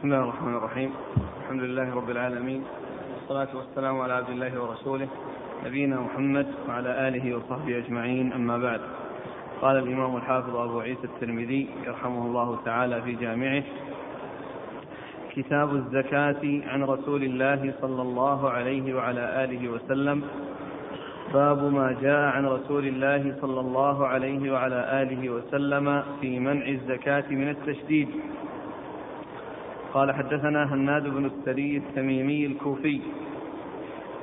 بسم الله الرحمن الرحيم. الحمد لله رب العالمين. والصلاة والسلام على عبد الله ورسوله نبينا محمد وعلى آله وصحبه أجمعين. أما بعد قال الإمام الحافظ أبو عيسى الترمذي يرحمه الله تعالى في جامعه كتاب الزكاة عن رسول الله صلى الله عليه وعلى آله وسلم. باب ما جاء عن رسول الله صلى الله عليه وعلى آله وسلم في منع الزكاة من التشديد. قال حدثنا هناد بن السري التميمي الكوفي.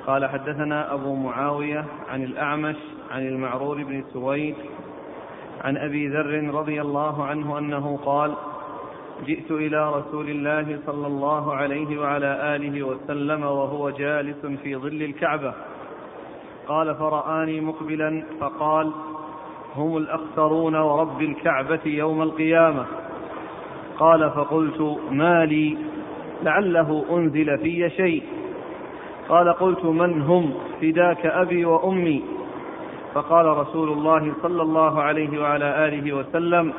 قال حدثنا أبو معاوية عن الأعمش عن المعرور بن سويد عن أبي ذر رضي الله عنه أنه قال جئت إلى رسول الله صلى الله عليه وعلى آله وسلم وهو جالس في ظل الكعبة. قال فرآني مقبلا فقال هم الأخسرون ورب الكعبة يوم القيامة. قال فقلت ما لي لعله أنزل في شيء. قال قلت من هم؟ فداك أبي وأمي. فقال رسول الله صلى الله عليه وعلى آله وسلم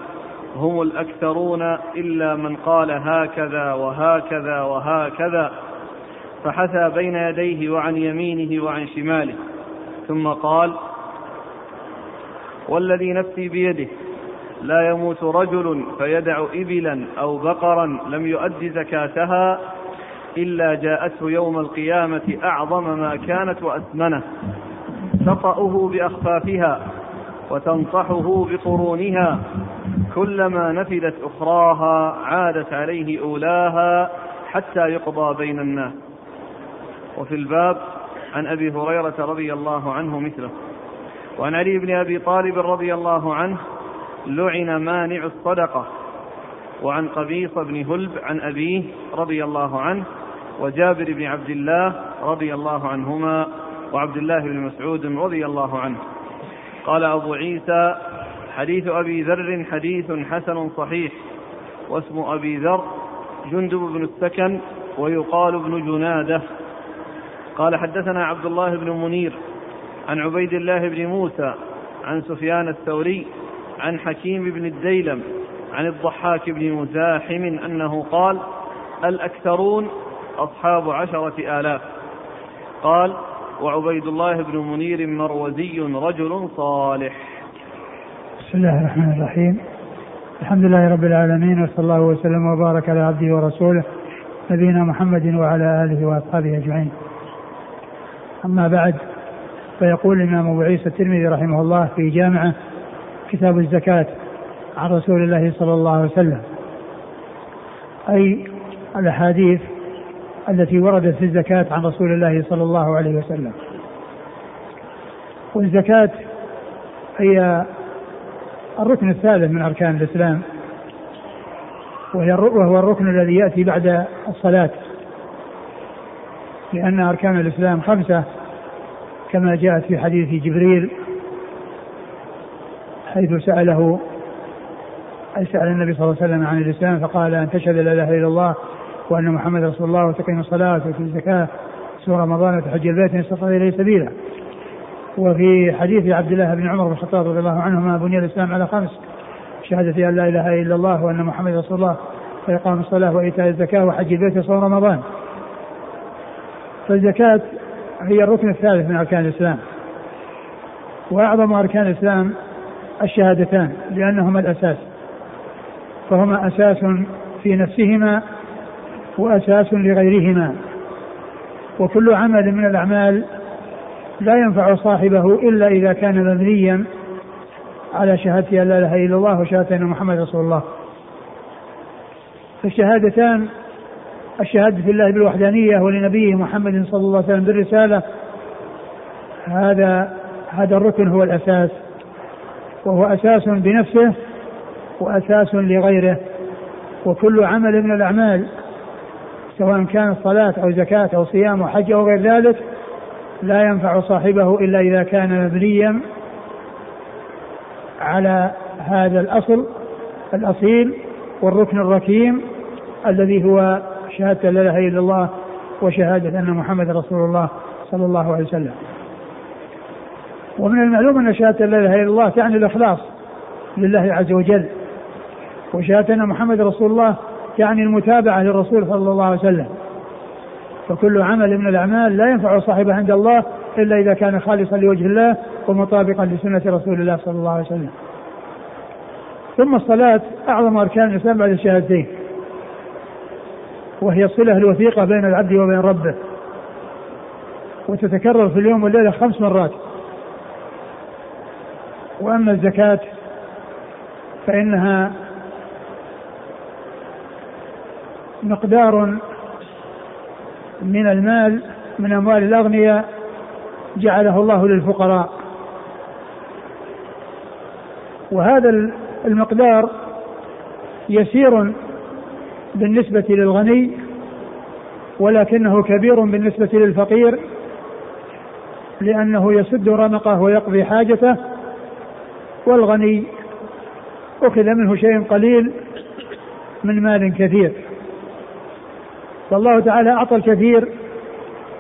هم الأكثرون إلا من قال هكذا وهكذا وهكذا. فحثى بين يديه وعن يمينه وعن شماله. ثم قال والذي نفسي بيده لا يموت رجل فيدع إبلا أو بقرا لم يؤد زكاتها إلا جاءته يوم القيامة أعظم ما كانت وأثمنه. تطأه بأخفافها وتنصحه بقرونها. كلما نفدت أخراها عادت عليه أولاها حتى يقضى بين الناس. وفي الباب عن أبي هريرة رضي الله عنه مثله. وعن علي بن أبي طالب رضي الله عنه لعن مانع الصدقة. وعن قبيص بن هلب عن أبيه رضي الله عنه وجابر بن عبد الله رضي الله عنهما وعبد الله بن مسعود رضي الله عنه. قال أبو عيسى حديث أبي ذر حديث حسن صحيح واسم أبي ذر جندب بن السكن ويقال ابن جنادة. قال حدثنا عبد الله بن منير عن عبيد الله بن موسى عن سفيان الثوري عن حكيم بن الديلم عن الضحاك بن مزاحم أنه قال الأكثرون أصحاب عشرة آلاف. قال وعبيد الله بن منير مروزي رجل صالح. بسم الله الرحمن الرحيم. الحمد لله رب العالمين وصلى الله وسلم وبارك على عبده ورسوله نبينا محمد وعلى آله وأصحابه أجمعين. أما بعد فيقول الإمام أبو عيسى الترمذي رحمه الله في جامعه كتاب الزكاة عن رسول الله صلى الله عليه وسلم. أي الأحاديث التي وردت في الزكاة عن رسول الله صلى الله عليه وسلم. والزكاة هي الركن الثالث من أركان الإسلام وهي وهو الركن الذي يأتي بعد الصلاة لأن أركان الإسلام خمسة كما جاءت في حديث جبريل حيث سأله أي سأل النبي صلى الله عليه وسلم عن الإسلام فقال أن تشهد لا إله إلا الله وأن محمد رسول الله وتقيم الصلاة وتؤتي الزكاة سورة رمضان وتحج البيت إن استطاع إليه سبيلا وفي حديث عبد الله بن عمر بن الخطاب رضي الله عنهما بني الإسلام على خمس شهادة أن لا إله إلا الله وأن محمد رسول الله وإقام الصلاة وإيتاء الزكاة وحج البيت وصوم رمضان. فالزكاة هي الركن الثالث من أركان الإسلام. وأعظم أركان الإسلام الشهادتان لأنهما الأساس. فهما أساس في نفسهما وأساس لغيرهما. وكل عمل من الأعمال لا ينفع صاحبه إلا إذا كان مبنيا على شهادة أن لا إله إلا الله وشهادة أن محمد رسول الله فالشهادتان الشهادة في الله بالوحدانية ولنبيه محمد صلى الله عليه وسلم بالرسالة هذا هذا الركن هو الأساس وهو أساس بنفسه وأساس لغيره وكل عمل من الأعمال سواء كانت صلاة أو زكاة أو صيام أو حج أو غير ذلك لا ينفع صاحبه إلا إذا كان مبنيا على هذا الأصل الأصيل والركن الركيم الذي هو شهادة لا إله إلا الله وشهادة أن محمد رسول الله صلى الله عليه وسلم. ومن المعلوم أن شهادة لا إله إلا الله تعني الإخلاص لله عز وجل. وشهادة أن محمد رسول الله يعني المتابعة للرسول صلى الله عليه وسلم. فكل عمل من الأعمال لا ينفع صاحبه عند الله إلا إذا كان خالصا لوجه الله ومطابقا لسنة رسول الله صلى الله عليه وسلم. ثم الصلاة أعظم أركان الإسلام بعد الشهادتين. وهي الصلة الوثيقة بين العبد وبين ربه. وتتكرر في اليوم والليلة خمس مرات. وأما الزكاة فإنها مقدار من المال من أموال الأغنياء جعله الله للفقراء. وهذا المقدار يسير بالنسبة للغني ولكنه كبير بالنسبة للفقير لأنه يسد رمقه ويقضي حاجته والغني أخذ منه شيء قليل من مال كثير. فالله تعالى أعطى الكثير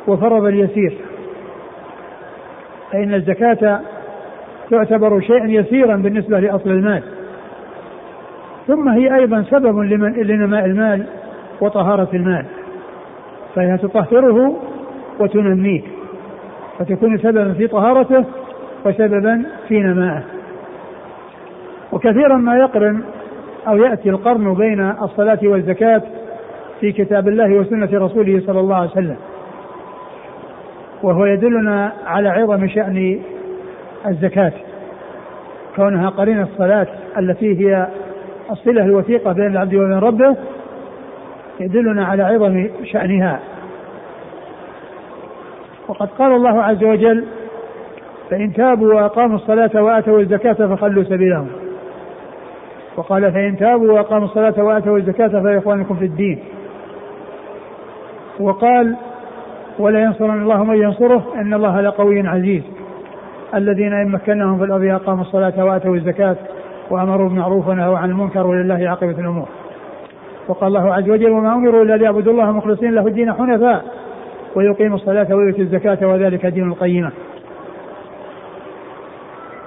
وفرض اليسير. فإن الزكاة تعتبر شيئا يسيرا بالنسبة لأصل المال. ثم هي أيضا سبب لمن لنماء المال وطهارة المال. فهي تطهره وتنميه فتكون سببا في طهارته وسببا في نمائه وكثيرا ما يقرن أو يأتي القرن بين الصلاة والزكاة في كتاب الله وسنة رسوله صلى الله عليه وسلم. وهو يدلنا على عظم شأن الزكاة كونها قرين الصلاة التي هي الصلة الوثيقة بين العبد وبين ربه يدلنا على عظم شأنها. وقد قال الله عز وجل فإن تابوا وأقاموا الصلاة وآتوا الزكاة فخلوا سبيلهم. وقال فإن تابوا وأقاموا الصلاة وآتوا الزكاة فإخوانكم في الدين. وقال ولا ينصرن الله من ينصره إن الله لقوي عزيز. الذين إن مكناهم في الأرض أقاموا الصلاة وآتوا الزكاة وأمروا بالمعروف ونهوا عن المنكر ولله عاقبة الأمور. وقال الله عز وجل وما أمروا إلا ليعبدوا الله مخلصين له الدين حنفاء ويقيموا الصلاة ويؤتوا الزكاة وذلك دين القيمة.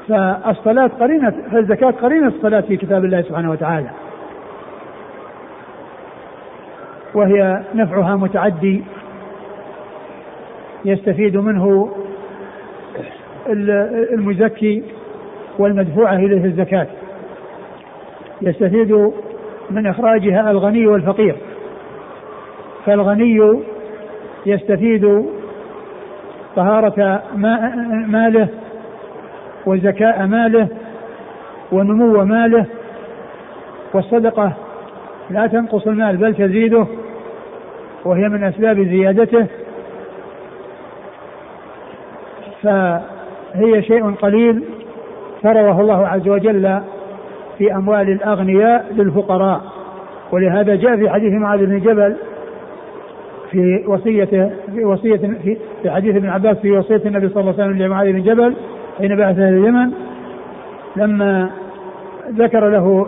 فالصلاة قرينة فالزكاة قرينة الصلاة في كتاب الله سبحانه وتعالى. وهي نفعها متعدي يستفيد منه المزكي والمدفوعة إليه الزكاة. يستفيد من إخراجها الغني والفقير. فالغني يستفيد طهارة ماله وزكاء ماله ونمو ماله والصدقة لا تنقص المال بل تزيده وهي من أسباب زيادته. فهي شيء قليل فرضه الله عز وجل في أموال الأغنياء للفقراء ولهذا جاء في حديث معاذ بن جبل في وصيته في وصية في, في حديث ابن عباس في وصية النبي صلى الله عليه وسلم لمعاذ بن جبل حين بعث إلى اليمن لما ذكر له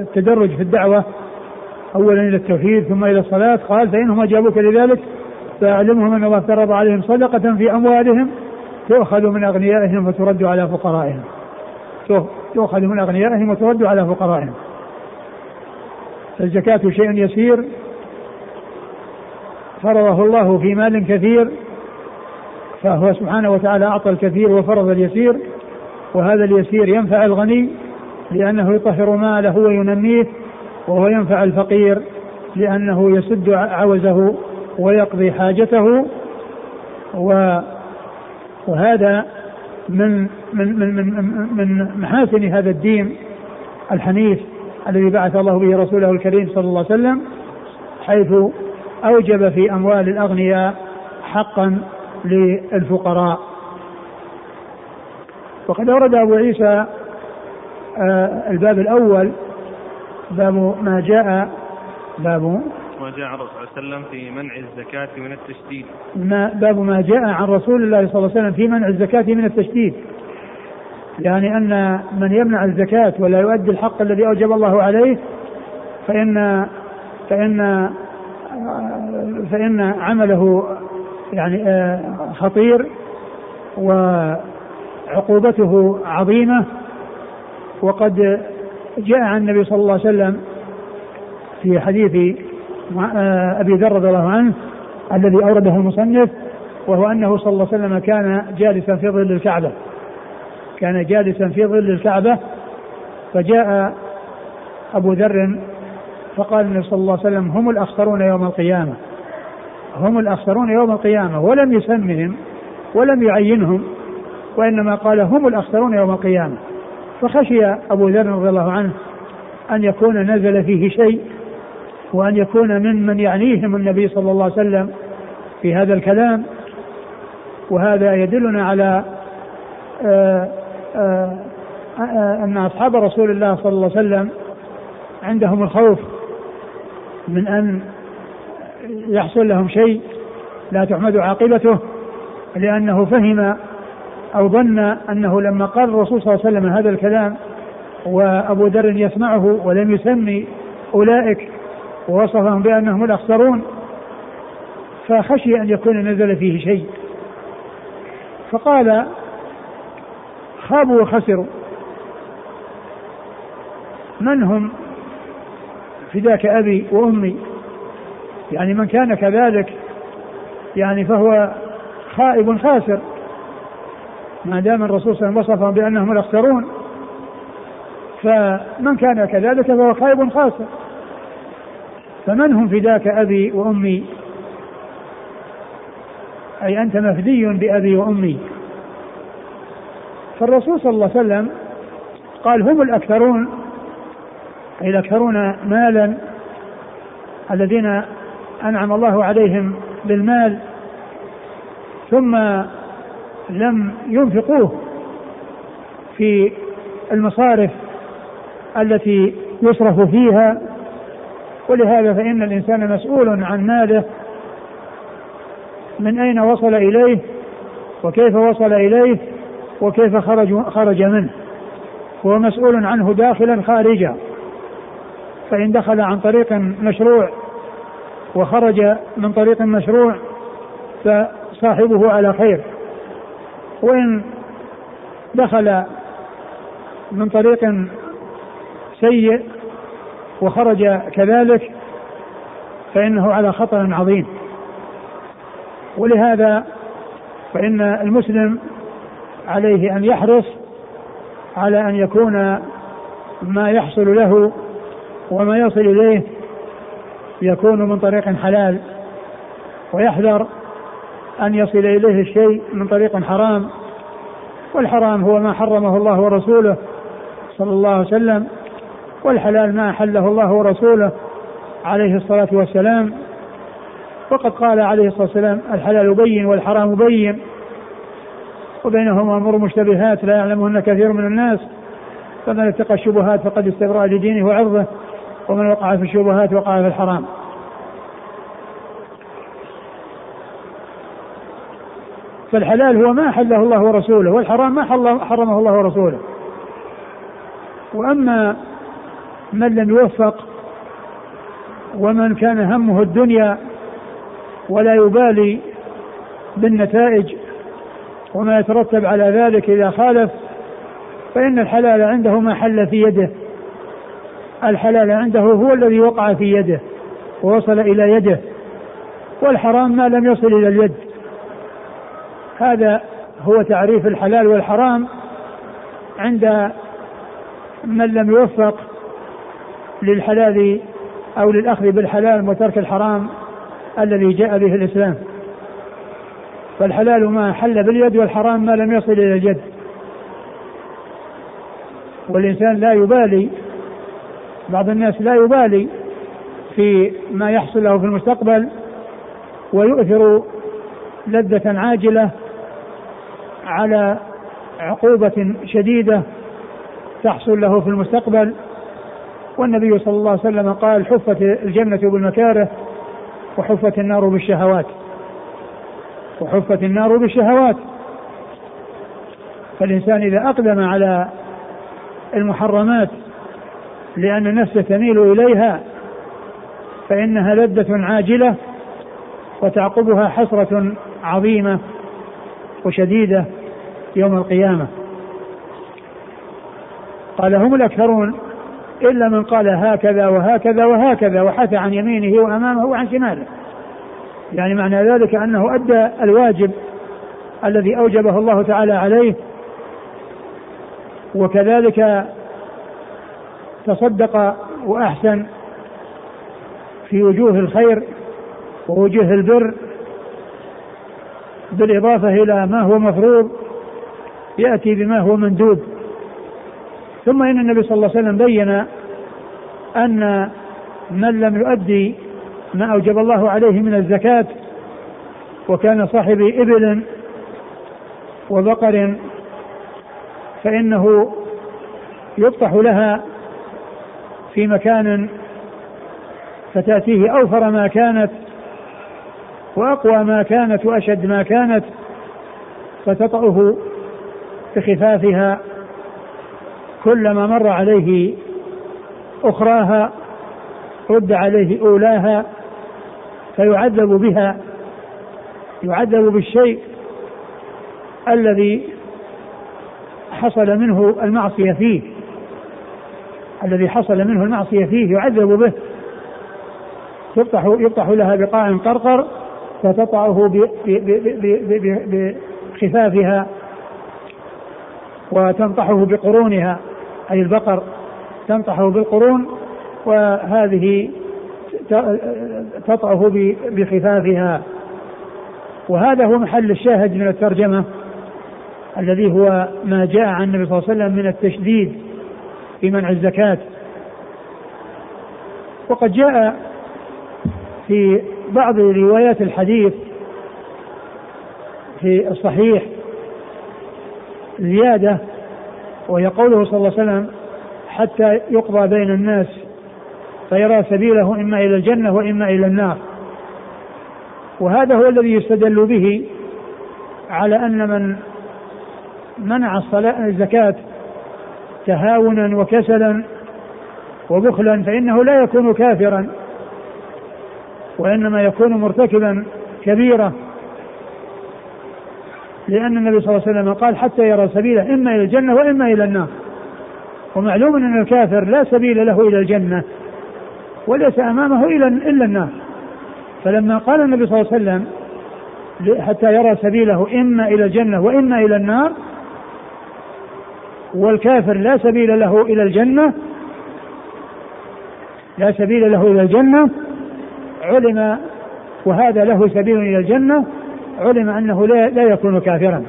التدرج آه، آه، في الدعوة أولا إلى التوحيد ثم إلى الصلاة قال فإنهم أجابوك لذلك فأعلمهم أن الله افترض عليهم صدقة في أموالهم تؤخذ من أغنيائهم وترد على فقرائهم. تؤخذ من أغنيائهم وترد على فقرائهم. فالزكاة شيء يسير. فرضه الله في مال كثير. فهو سبحانه وتعالى أعطى الكثير وفرض اليسير وهذا اليسير ينفع الغني لأنه يطهر ماله وينميه وهو ينفع الفقير لأنه يسد عوزه ويقضي حاجته و وهذا من من من من, من محاسن هذا الدين الحنيف الذي بعث الله به رسوله الكريم صلى الله عليه وسلم حيث أوجب في أموال الأغنياء حقا للفقراء. وقد أورد أبو عيسى آه، الباب الأول باب ما جاء باب ما جاء عن الرسول صلى الله عليه وسلم في منع الزكاة من التشديد. ما باب ما جاء عن رسول الله صلى الله عليه وسلم في منع الزكاة من التشديد. يعني أن من يمنع الزكاة ولا يؤدي الحق الذي أوجب الله عليه فإن فإن فإن عمله يعني آه، خطير وعقوبته عظيمة. وقد جاء عن النبي صلى الله عليه وسلم في حديث آه، أبي ذر رضي الله عنه الذي أورده المصنف وهو أنه صلى الله عليه وسلم كان جالسا في ظل الكعبة. كان جالسا في ظل الكعبة فجاء أبو ذر فقال النبي صلى الله عليه وسلم هم الأخسرون يوم القيامة. هم الأخسرون يوم القيامة ولم يسمهم ولم يعينهم وإنما قال هم الأخسرون يوم القيامة. فخشي أبو ذر رضي الله عنه أن يكون نزل فيه شيء وأن يكون ممن يعنيهم النبي صلى الله عليه وسلم في هذا الكلام. وهذا يدلنا على آآ آآ آآ أن أصحاب رسول الله صلى الله عليه وسلم عندهم الخوف من أن يحصل لهم شيء لا تحمد عاقبته لأنه فهم أو ظن أنه لما قال الرسول صلى الله عليه وسلم هذا الكلام وأبو ذر يسمعه ولم يسمي أولئك ووصفهم بأنهم الأخسرون فخشي أن يكون نزل فيه شيء. فقال خابوا وخسروا. من هم؟ فداك أبي وأمي. يعني من كان كذلك يعني فهو خائب خاسر. ما دام الرسول صلى الله عليه وسلم وصفهم بأنهم الأخسرون فمن كان كذلك فهو خائب خاسر. فمن هم فداك أبي وأمي؟ أي أنت مفدي بأبي وأمي. فالرسول صلى الله عليه وسلم قال هم الأكثرون أي الأكثرون مالا الذين أنعم الله عليهم بالمال ثم لم ينفقوه في المصارف التي يصرف فيها. ولهذا فإن الإنسان مسؤول عن ماله من أين وصل إليه؟ وكيف وصل إليه؟ وكيف خرج خرج منه؟ هو مسؤول عنه داخلا خارجا فإن دخل عن طريق مشروع وخرج من طريق مشروع فصاحبه على خير. وإن دخل من طريق سيء وخرج كذلك فإنه على خطر عظيم. ولهذا فإن المسلم عليه أن يحرص على أن يكون ما يحصل له وما يصل إليه يكون من طريق حلال ويحذر أن يصل إليه الشيء من طريق حرام والحرام هو ما حرمه الله ورسوله صلى الله عليه وسلم والحلال ما أحله الله ورسوله عليه الصلاة والسلام. وقد قال عليه الصلاة والسلام الحلال بين والحرام بين. وبينهما أمور مشتبهات لا يعلمهن كثير من الناس فمن اتقى الشبهات فقد استبرأ لدينه وعرضه. ومن وقع في الشبهات وقع في الحرام. فالحلال هو ما أحله الله ورسوله والحرام ما حرمه الله ورسوله. وأما من لم يوفق ومن كان همه الدنيا ولا يبالي بالنتائج وما يترتب على ذلك إذا خالف فإن الحلال عنده ما حل في يده. الحلال عنده هو الذي وقع في يده ووصل إلى يده والحرام ما لم يصل إلى اليد. هذا هو تعريف الحلال والحرام عند من لم يوفق للحلال أو للأخذ بالحلال وترك الحرام الذي جاء به الإسلام. فالحلال ما حل باليد والحرام ما لم يصل إلى اليد. والإنسان لا يبالي بعض الناس لا يبالي في ما يحصل له في المستقبل ويؤثر لذة عاجلة على عقوبة شديدة تحصل له في المستقبل. والنبي صلى الله عليه وسلم قال حفت الجنة بالمكاره وحفت النار بالشهوات. وحفت النار بالشهوات. فالإنسان إذا أقدم على المحرمات لأن نفسه تميل إليها فإنها لذة عاجلة وتعقبها حسرة عظيمة وشديدة يوم القيامة. قال هم الأكثرون إلا من قال هكذا وهكذا وهكذا وحث عن يمينه وأمامه وعن شماله. يعني معنى ذلك أنه أدى الواجب الذي أوجبه الله تعالى عليه وكذلك تصدق وأحسن في وجوه الخير ووجوه البر بالإضافة إلى ما هو مفروض يأتي بما هو مندوب. ثم إن النبي صلى الله عليه وسلم بين أن من لم يؤدي ما أوجب الله عليه من الزكاة وكان صاحب إبل وبقر فإنه يفتح لها في مكان فتأتيه أوفر ما كانت وأقوى ما كانت وأشد ما كانت فتطأه بخفافها كلما مر عليه أخراها رد عليه أولاها فيعذب بها يعذب بالشيء الذي حصل منه المعصية فيه. الذي حصل منه المعصية فيه يعذب به. يفتح يفتح لها بقاع قرقر فتطعه بخفافها وتنطحه بقرونها أي البقر تنطحه بالقرون وهذه تطعه بخفافها. وهذا هو محل الشاهد من الترجمة الذي هو ما جاء عن النبي صلى الله عليه وسلم من التشديد. في منع الزكاة. وقد جاء في بعض روايات الحديث في الصحيح زيادة وهي قوله صلى الله عليه وسلم حتى يقضى بين الناس فيرى سبيله إما إلى الجنة وإما إلى النار. وهذا هو الذي يستدل به على أن من منع الصلاة الزكاة تهاونا وكسلا وبخلا فإنه لا يكون كافرا وإنما يكون مرتكبا كبيرة لأن النبي صلى الله عليه وسلم قال حتى يرى سبيله إما إلى الجنة وإما إلى النار. ومعلوم أن الكافر لا سبيل له إلى الجنة وليس أمامه إلا إلا النار. فلما قال النبي صلى الله عليه وسلم حتى يرى سبيله إما إلى الجنة وإما إلى النار والكافر لا سبيل له إلى الجنة لا سبيل له إلى الجنة. علم وهذا له سبيل إلى الجنة. علم أنه لا, لا يكون كافرا.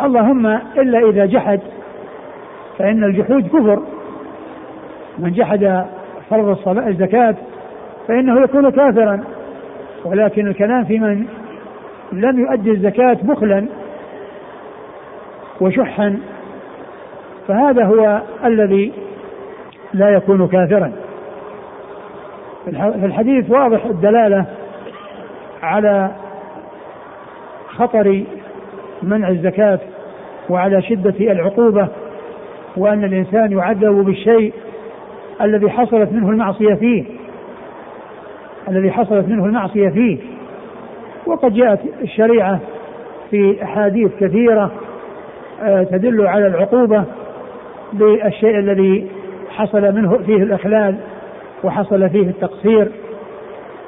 اللهم إلا إذا جحد فإن الجحود كفر. من جحد فرض الصلاة الزكاة فإنه يكون كافرا. ولكن الكلام في من لم يؤدي الزكاة بخلا وشحا. فهذا هو الذي لا يكون كافرا. في الحديث واضح الدلالة على خطر منع الزكاة وعلى شدة العقوبة وأن الإنسان يعذب بالشيء الذي حصلت منه المعصية فيه الذي حصلت منه المعصية فيه. وقد جاءت الشريعة في أحاديث كثيرة آه، تدل على العقوبة بالشيء الذي حصل منه فيه الإخلال وحصل فيه التقصير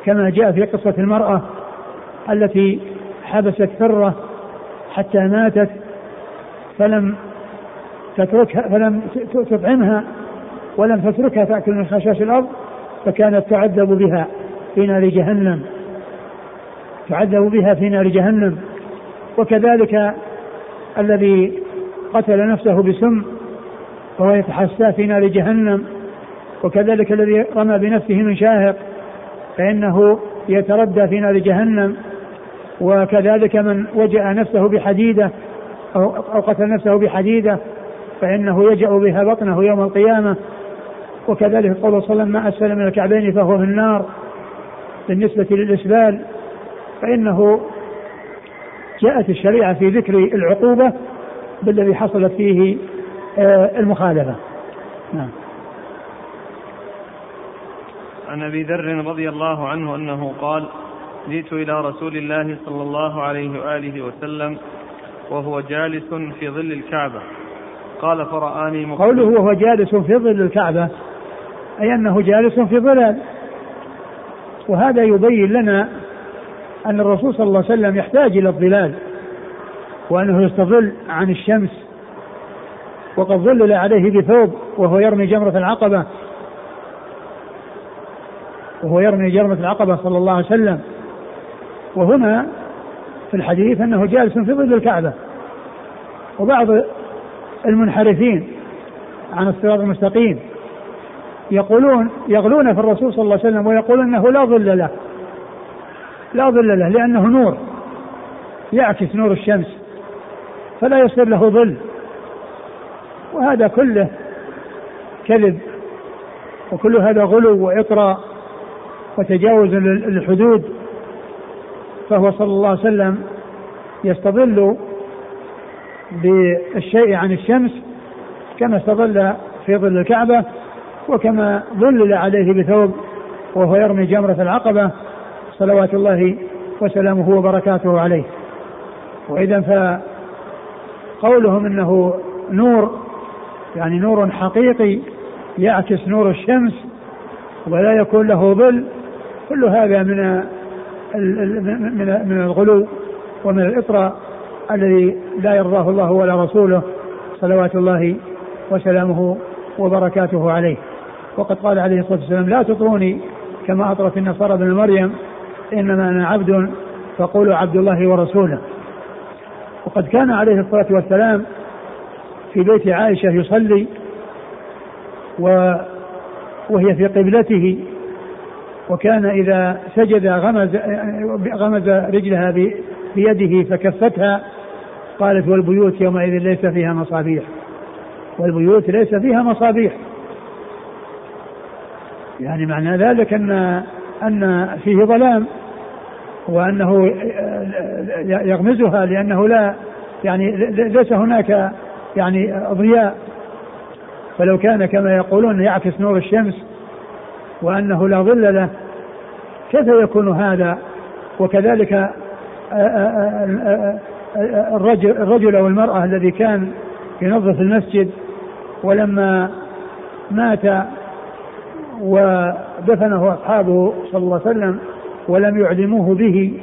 كما جاء في قصة المرأة التي حبست فرة حتى ماتت فلم تتركها فلم تطعمها ولم تتركها تأكل من خشاش الأرض فكانت تعذب بها في نار جهنم تعذب بها في نار جهنم وكذلك الذي قتل نفسه بسم وهو يتحسى في نار جهنم وكذلك الذي رمى بنفسه من شاهق فإنه يتردى في نار جهنم وكذلك من وجأ نفسه بحديدة أو, أو قتل نفسه بحديدة فإنه يجأ بها بطنه يوم القيامة. وكذلك قول صلى الله عليه وسلم ما أسفل من الكعبين فهو في النار. بالنسبة للإسبال فإنه جاءت الشريعة في ذكر العقوبة بالذي حصلت فيه المخالفة. نعم. عن أبي ذر رضي الله عنه أنه قال جئت إلى رسول الله صلى الله عليه وآله وسلم وهو جالس في ظل الكعبة. قال فرآني مقبلا قوله وهو جالس في ظل الكعبة أي أنه جالس في ظلال. وهذا يبين لنا أن الرسول صلى الله عليه وسلم يحتاج إلى الظلال وأنه يستظل عن الشمس وقد ظلل عليه بثوب وهو يرمي جمرة العقبة. وهو يرمي جمرة العقبة صلى الله عليه وسلم. وهنا في الحديث أنه جالس في ظل الكعبة. وبعض المنحرفين عن الصراط المستقيم يقولون يغلون في الرسول صلى الله عليه وسلم ويقولون أنه لا ظل له. لا ظل له لأنه نور. يعكس نور الشمس. فلا يصير له ظل. وهذا كله كذب وكل هذا غلو وإطراء وتجاوز للحدود فهو صلى الله عليه وسلم يستظل بالشيء عن الشمس كما استظل في ظل الكعبة وكما ظلل عليه بثوب وهو يرمي جمرة العقبة صلوات الله وسلامه وبركاته عليه. وإذا فقولهم أنه نور يعني نور حقيقي يعكس نور الشمس ولا يكون له ظل. كل هذا من من من الغلو ومن الإطراء الذي لا يرضاه الله ولا رسوله صلوات الله وسلامه وبركاته عليه. وقد قال عليه الصلاة والسلام لا تطروني كما اطرت النصارى ابن مريم إنما أنا عبد فقولوا عبد الله ورسوله. وقد كان عليه الصلاة والسلام في بيت عائشة يصلي و وهي في قبلته وكان إذا سجد غمز غمز رجلها بيده فكفتها قالت والبيوت يومئذ ليس فيها مصابيح. والبيوت ليس فيها مصابيح. يعني معنى ذلك أن أن فيه ظلام وأنه يغمزها لأنه لا يعني ليس هناك يعني ضياء فلو كان كما يقولون يعكس نور الشمس وأنه لا ظل له كيف يكون هذا؟ وكذلك الرجل, الرجل أو المرأة الذي كان ينظف المسجد ولما مات ودفنه أصحابه صلى الله عليه وسلم ولم يعلموه به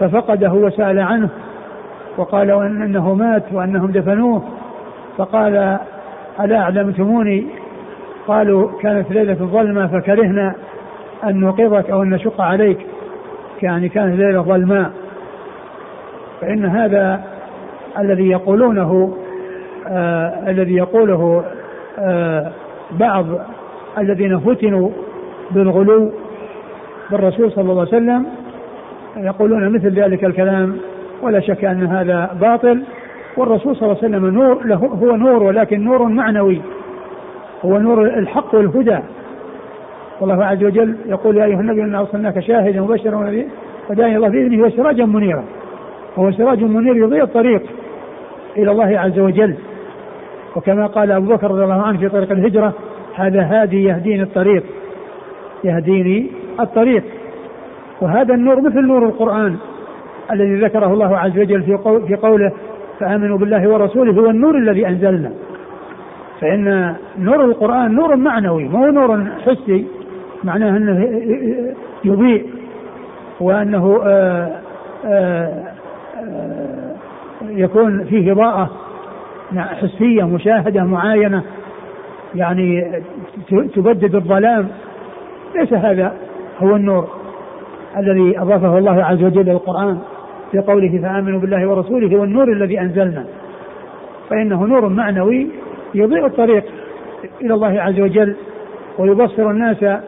ففقده وسأل عنه وقالوا أنه مات وأنهم دفنوه. فقال ألا أعلمتموني؟ قالوا كانت ليلة ظلمه فكرهنا أن نوقظك أو أن نشق عليك. يعني كانت ليلة ظلماء. فإن هذا الذي يقولونه آه الذي يقوله آه بعض الذين فتنوا بالغلو بالرسول صلى الله عليه وسلم يقولون مثل ذلك الكلام. ولا شك أن هذا باطل. والرسول صلى الله عليه وسلم نور له هو نور ولكن نور معنوي. هو نور الحق والهدى. والله عز وجل يقول يا أيها النبي انا أرسلناك شاهدا مبشرا وداعيا الله بإذنه وسراجا منيرا. وهو سراج منير يضيء الطريق إلى الله عز وجل. وكما قال أبو بكر رضي الله عنه في طريق الهجرة هذا هادي يهديني الطريق. يهديني الطريق. وهذا النور مثل نور القرآن. الذي ذكره الله عز وجل في, في قوله فآمنوا بالله ورسوله هو النور الذي أنزلنا. فإن نور القرآن نور معنوي مو نور حسي معناه أنه يضيء وأنه آآ آآ يكون فيه إضاءة حسية مشاهدة معاينة يعني تبدد الظلام. ليس هذا هو النور الذي أضافه الله عز وجل إلى في قوله فآمنوا بالله ورسوله هو النور الذي أنزلنا. فإنه نور معنوي يضيء الطريق إلى الله عز وجل ويبصر الناس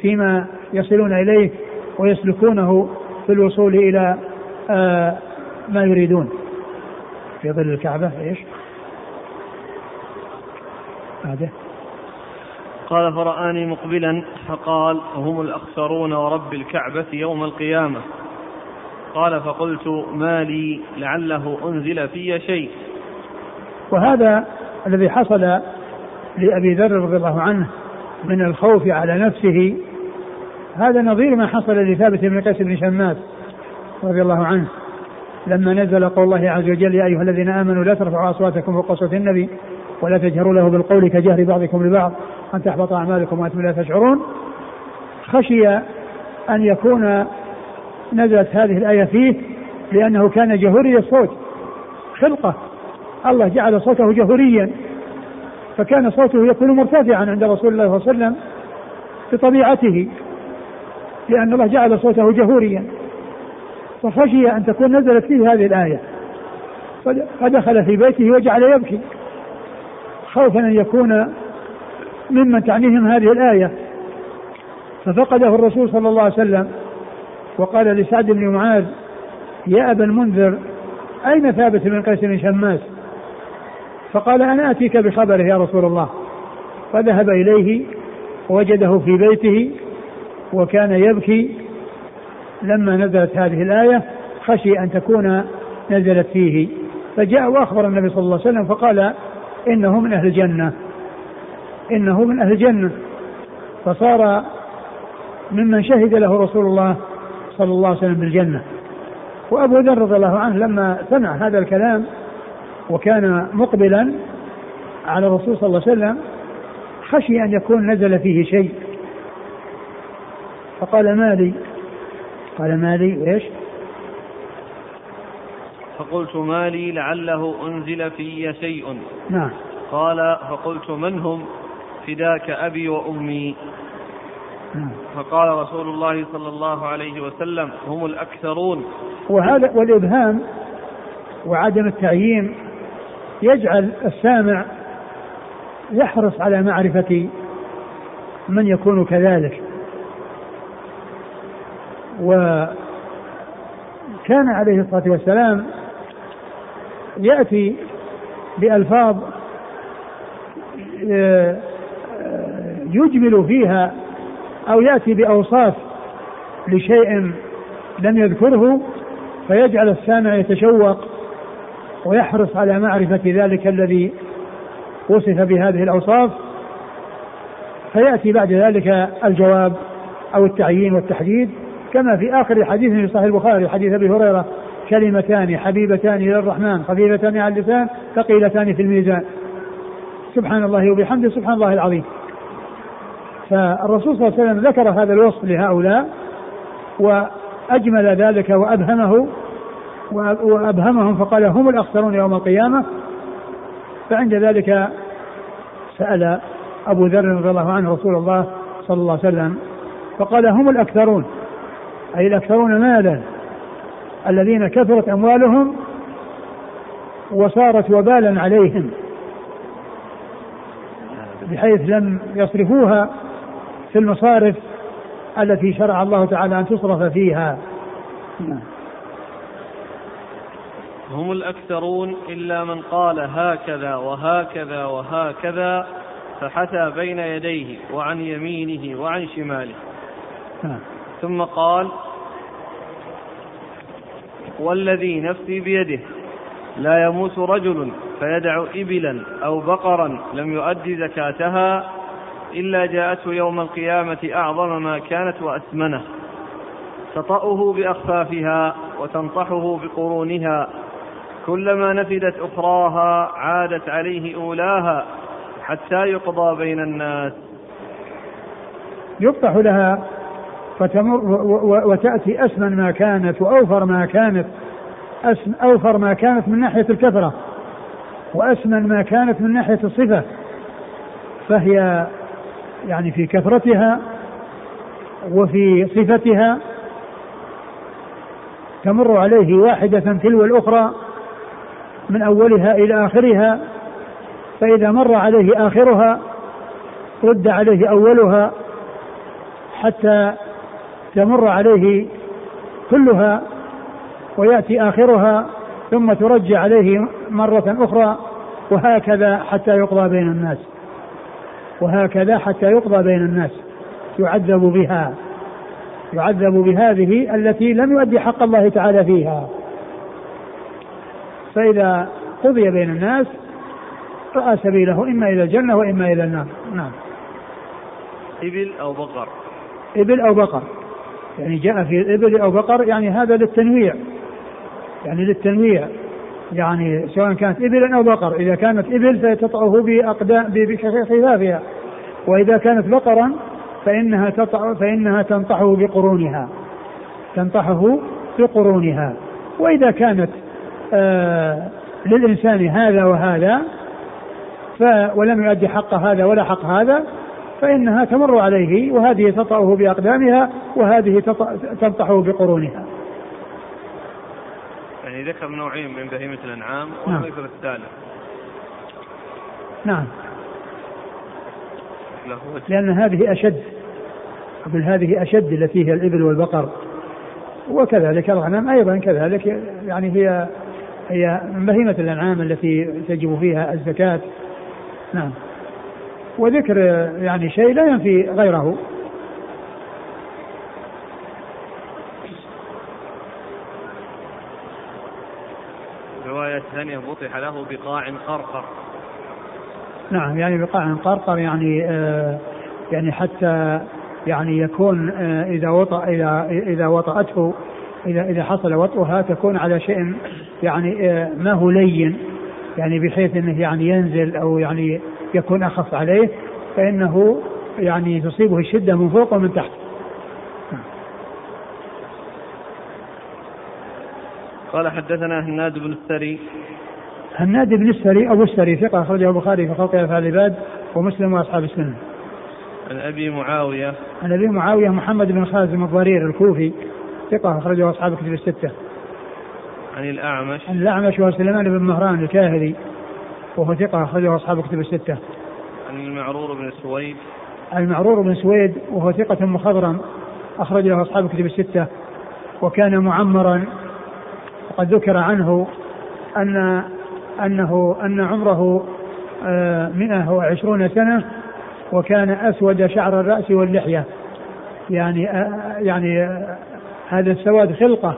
فيما يصلون إليه ويسلكونه في الوصول إلى آه ما يريدون. في ظل الكعبة إيش؟ هذا. قال فرآني مقبلا فقال هم الأخسرون ورب الكعبة يوم القيامة. قال فقلت ما لي لعله أنزل في شيء. وهذا الذي حصل لأبي ذر رضي الله عنه من الخوف على نفسه هذا نظير ما حصل لثابت بن قيس بن شماس رضي الله عنه لما نزل قول الله عز وجل يا أيها الذين آمنوا لا ترفعوا أصواتكم فوق صوت النبي ولا تجهروا له بالقول كجهر بعضكم لبعض أن تحبط أعمالكم وأنتم لا تشعرون خشي أن يكون نزلت هذه الآية فيه لأنه كان جهوري الصوت. خلقة. الله جعل صوته جهوريا. فكان صوته يكون مرتفعا عند رسول الله صلى الله عليه وسلم بطبيعته لأن الله جعل صوته جهوريا. فخشي أن تكون نزلت فيه هذه الآية. فدخل في بيته وجعل يبكي. خوفا أن يكون ممن تعنيهم هذه الآية. ففقده الرسول صلى الله عليه وسلم. وقال لسعد بن معاذ يا أبا المنذر أين ثابت بن قيس بن شماس؟ فقال أنا أتيك بخبره يا رسول الله. فذهب إليه ووجده في بيته وكان يبكي. لما نزلت هذه الآية خشي أن تكون نزلت فيه. فجاء وأخبر النبي صلى الله عليه وسلم فقال إنه من أهل الجنة. إنه من أهل الجنة. فصار ممن شهد له رسول الله صلى الله عليه وسلم بالجنة. وأبو ذر رضي الله عنه لما سمع هذا الكلام وكان مقبلا على الرسول صلى الله عليه وسلم خشي أن يكون نزل فيه شيء. فقال ما لي؟ قال ما لي؟ إيش؟ فقلت ما لي لعله أنزل في شيء. نعم. قال فقلت من هم؟ فداك أبي وأمي. فقال رسول الله صلى الله عليه وسلم هم الأكثرون. وهذا والإبهام وعدم التعيين يجعل السامع يحرص على معرفة من يكون كذلك. وكان عليه الصلاة والسلام يأتي بألفاظ آه، يجمل فيها أو يأتي بأوصاف لشيء لم يذكره فيجعل السامع يتشوق ويحرص على معرفة ذلك الذي وصف بهذه الأوصاف. فيأتي بعد ذلك الجواب أو التعيين والتحديد كما في آخر حديث في صحيح البخاري حديث أبي هريرة كلمتان حبيبتان إلى الرحمن خفيفتان على اللسان ثقيلتان في الميزان. سبحان الله وبحمده سبحان الله العظيم. فالرسول صلى الله عليه وسلم ذكر هذا الوصف لهؤلاء وأجمل ذلك وأبهمه وأبهمهم فقال هم الأخسرون يوم القيامة. فعند ذلك سأل أبو ذر رضي الله عنه رسول الله صلى الله عليه وسلم فقال هم الأكثرون أي الأكثرون مالا؟ الذين كثرت أموالهم وصارت وبالا عليهم بحيث لم يصرفوها في المصارف التي شرع الله تعالى أن تصرف فيها. هم الأكثرون إلا من قال هكذا وهكذا وهكذا فحثى بين يديه وعن يمينه وعن شماله. ثم قال والذي نفسي بيده لا يموت رجل فيدع إبلا أو بقرا لم يؤد زكاتها إلا جاءته يوم القيامة أعظم ما كانت وأثمنه. تطأه بأخفافها وتنطحه بقرونها. كلما نفدت أخراها عادت عليه أولاها حتى يقضى بين الناس. يفتح لها فتمر وتأتي أسمن ما كانت وأوفر ما كانت. أوفر ما كانت من ناحية الكثرة وأسمن ما كانت من ناحية الصفة. فهي يعني في كثرتها وفي صفتها تمر عليه واحدة تلو الأخرى من أولها إلى آخرها فإذا مر عليه آخرها رد عليه أولها حتى تمر عليه كلها ويأتي آخرها ثم ترجع عليه مرة أخرى وهكذا حتى يقضى بين الناس. وهكذا حتى يقضى بين الناس يعذب بها يعذب بهذه التي لم يؤدي حق الله تعالى فيها. فإذا قضي بين الناس رأى سبيله إما إلى الجنة وإما إلى النار. نعم. إبل أو بقر. إبل أو بقر. يعني جاء في إبل أو بقر يعني هذا للتنويع. يعني للتنويع. يعني سواء كانت إبلا أو بقر إذا كانت إبل فتطعه بأقدام بخفافها. وإذا كانت بقرا فإنها تطع فإنها تنطحه بقرونها. تنطحه بقرونها. وإذا كانت آه للإنسان هذا وهذا ف ولم يؤدي حق هذا ولا حق هذا فإنها تمر عليه وهذه تطأه بأقدامها وهذه تنطحه بقرونها. يعني ذكر نوعين من بهيمة الأنعام نعم. يذكر الثالث نعم. لأن هذه أشد أقول هذه أشد التي هي الإبل والبقر. وكذلك الغنم أيضا كذلك يعني هي هي من بهيمة الأنعام التي تجب فيها الزكاة. نعم. وذكر يعني شيء لا ينفي غيره. رواية ثانية بطح له بقاع قرقر نعم يعني بقاع قرقر يعني آه يعني حتى يعني يكون آه إذا وطأ إذا إذا وطأته إذا إذا حصل وطئها تكون على شيء يعني آه ما هو لين يعني بحيث إنه يعني ينزل أو يعني يكون أخف عليه فإنه يعني تصيبه الشدة من فوق ومن تحت. قال حدثنا هناد بن السري هناد بن السري أبو السري ثقة أخرجه البخاري في خلق افعال العباد ومسلم وأصحاب السنة. عن أبي معاوية عن أبي معاوية محمد بن خازم الضرير الكوفي ثقة أخرجه أصحاب الكتب الستة. عن الأعمش عن الأعمش وهو سليمان بن مهران الكاهلي وهو ثقة أخرجه أصحاب الكتب الستة. عن المعرور بن سويد المعرور بن سويد وهو ثقة مخضرم أخرج له أصحاب الكتب الستة وكان معمرا وقد ذكر عنه أن أنه أن عمره آه، مئة وعشرون سنة وكان أسود شعر الرأس واللحية. يعني آه، يعني آه، هذا السواد خلقة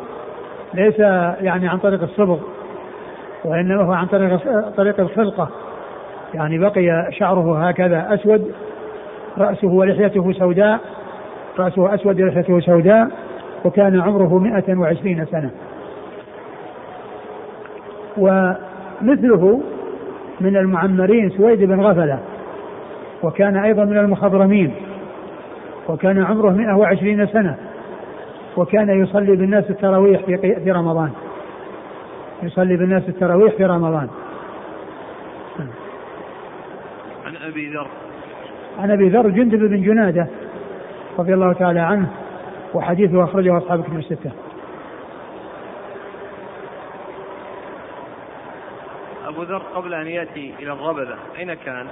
ليس يعني عن طريق الصبغ وإنما هو عن طريق طريق الخلقة. يعني بقي شعره هكذا أسود رأسه ولحيته سوداء رأسه أسود ولحيته سوداء وكان عمره مئة وعشرين سنة. ومثله من المعمرين سويد بن غفلة وكان أيضا من المخضرمين وكان عمره مئة وعشرين سنة وكان يصلي بالناس التراويح في رمضان. يصلي بالناس التراويح في رمضان. عن أبي ذر. عن أبي ذر جندب بن جنادة رضي الله تعالى عنه وحديثه أخرجه أصحاب الكتب الستة. أبو ذر قبل أن يأتي إلى الربذه أين كان؟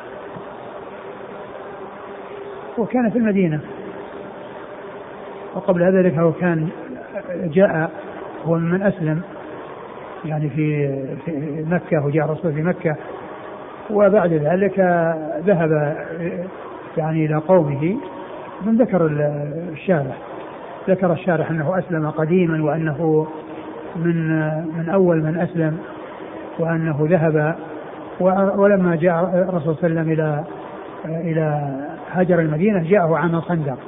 وكان في المدينة. وقبل ذلك هو كان جاء هو من أسلم يعني في في مكة وجاء الرسول في مكة. وبعد ذلك ذهب يعني إلى قومه. من ذكر الشارح ذكر الشارح أنه أسلم قديما وأنه من من أول من أسلم. وأنه ذهب ولما جاء الرسول صلى الله عليه وسلم إلى إلى هجر المدينة جاءه عام الخندق.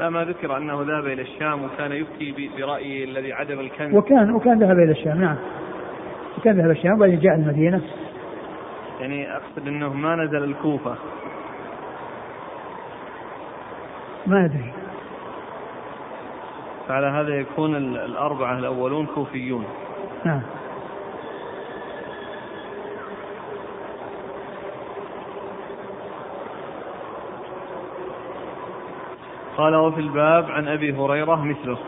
ما ذكر أنه ذهب إلى الشام وكان يفتي برايه الذي عدم الكنز. وكان وكان ذهب إلى الشام نعم. وكان ذهب إلى الشام وبعدين جاء المدينة. يعني أقصد أنه ما نزل الكوفة. ما أدري. فعلى هذا يكون الأربعة الأولون كوفيون نعم قال وفي الباب عن أبي هريرة مثله.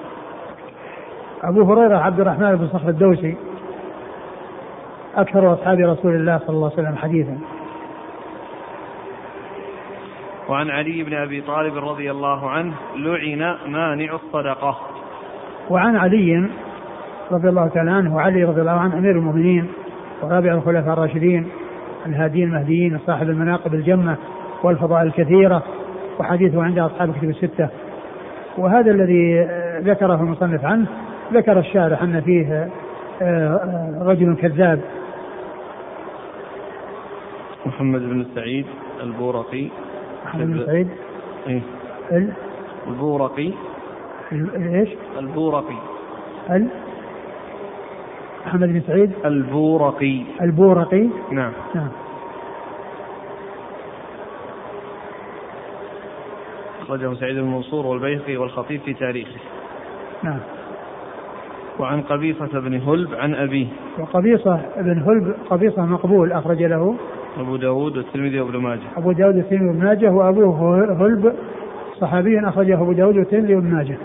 أبو هريرة عبد الرحمن بن صخر الدوسي أكثر أصحاب رسول الله صلى الله عليه وسلم حديثا. وعن علي بن أبي طالب رضي الله عنه لعن مانع الصدقة. وعن علي رضي الله تعالى عنه وعلي رضي الله عنه أمير المؤمنين ورابع الخلفاء الراشدين الهاديين المهديين صاحب المناقب الجمة والفضائل الكثيرة وحديثه عند أصحاب الكتب الستة. وهذا الذي ذكره المصنف عنه ذكر الشارح أن فيه آه، رجل كذاب. محمد بن سعيد البورقي. محمد سعيد. إيه. البورقي. إيش؟ البورقي. ال محمد بن سعيد. البورقي. البورقي. نعم. نعم. أخرجه سعيد بن منصور والبيهقي والخطيب في تاريخه. نعم. وعن قبيصة بن هلب عن أبيه. وقبيصة بن هلب قبيصة مقبول أخرج له. أبو داود والترمذي وابن ماجه. أبو داود والترمذي وابن ماجه وأبوه هلب صحابي أخرجه أبو داود والترمذي وابن ماجه.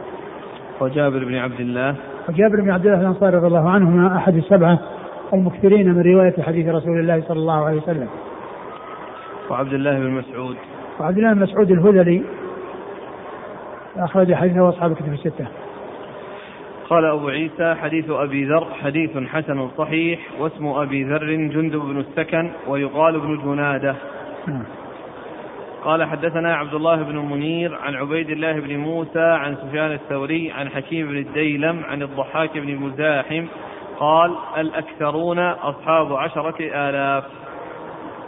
وجابر بن عبد الله. وجابر بن عبد الله الأنصاري رضي الله عنهما أحد السبعة المكثرين من رواية حديث رسول الله صلى الله عليه وسلم. وعبد الله بن مسعود. وعبد الله بن مسعود الهذلي أخرج حديثه أصحاب الكتب الستة. قال أبو عيسى حديث أبي ذر حديث حسن صحيح واسم أبي ذر جندب بن السكن ويقال ابن جنادة. نعم. قال حدثنا عبد الله بن منير عن عبيد الله بن موسى عن سفيان الثوري عن حكيم بن الديلم عن الضحاك بن مزاحم قال الأكثرون أصحاب عشرة آلاف.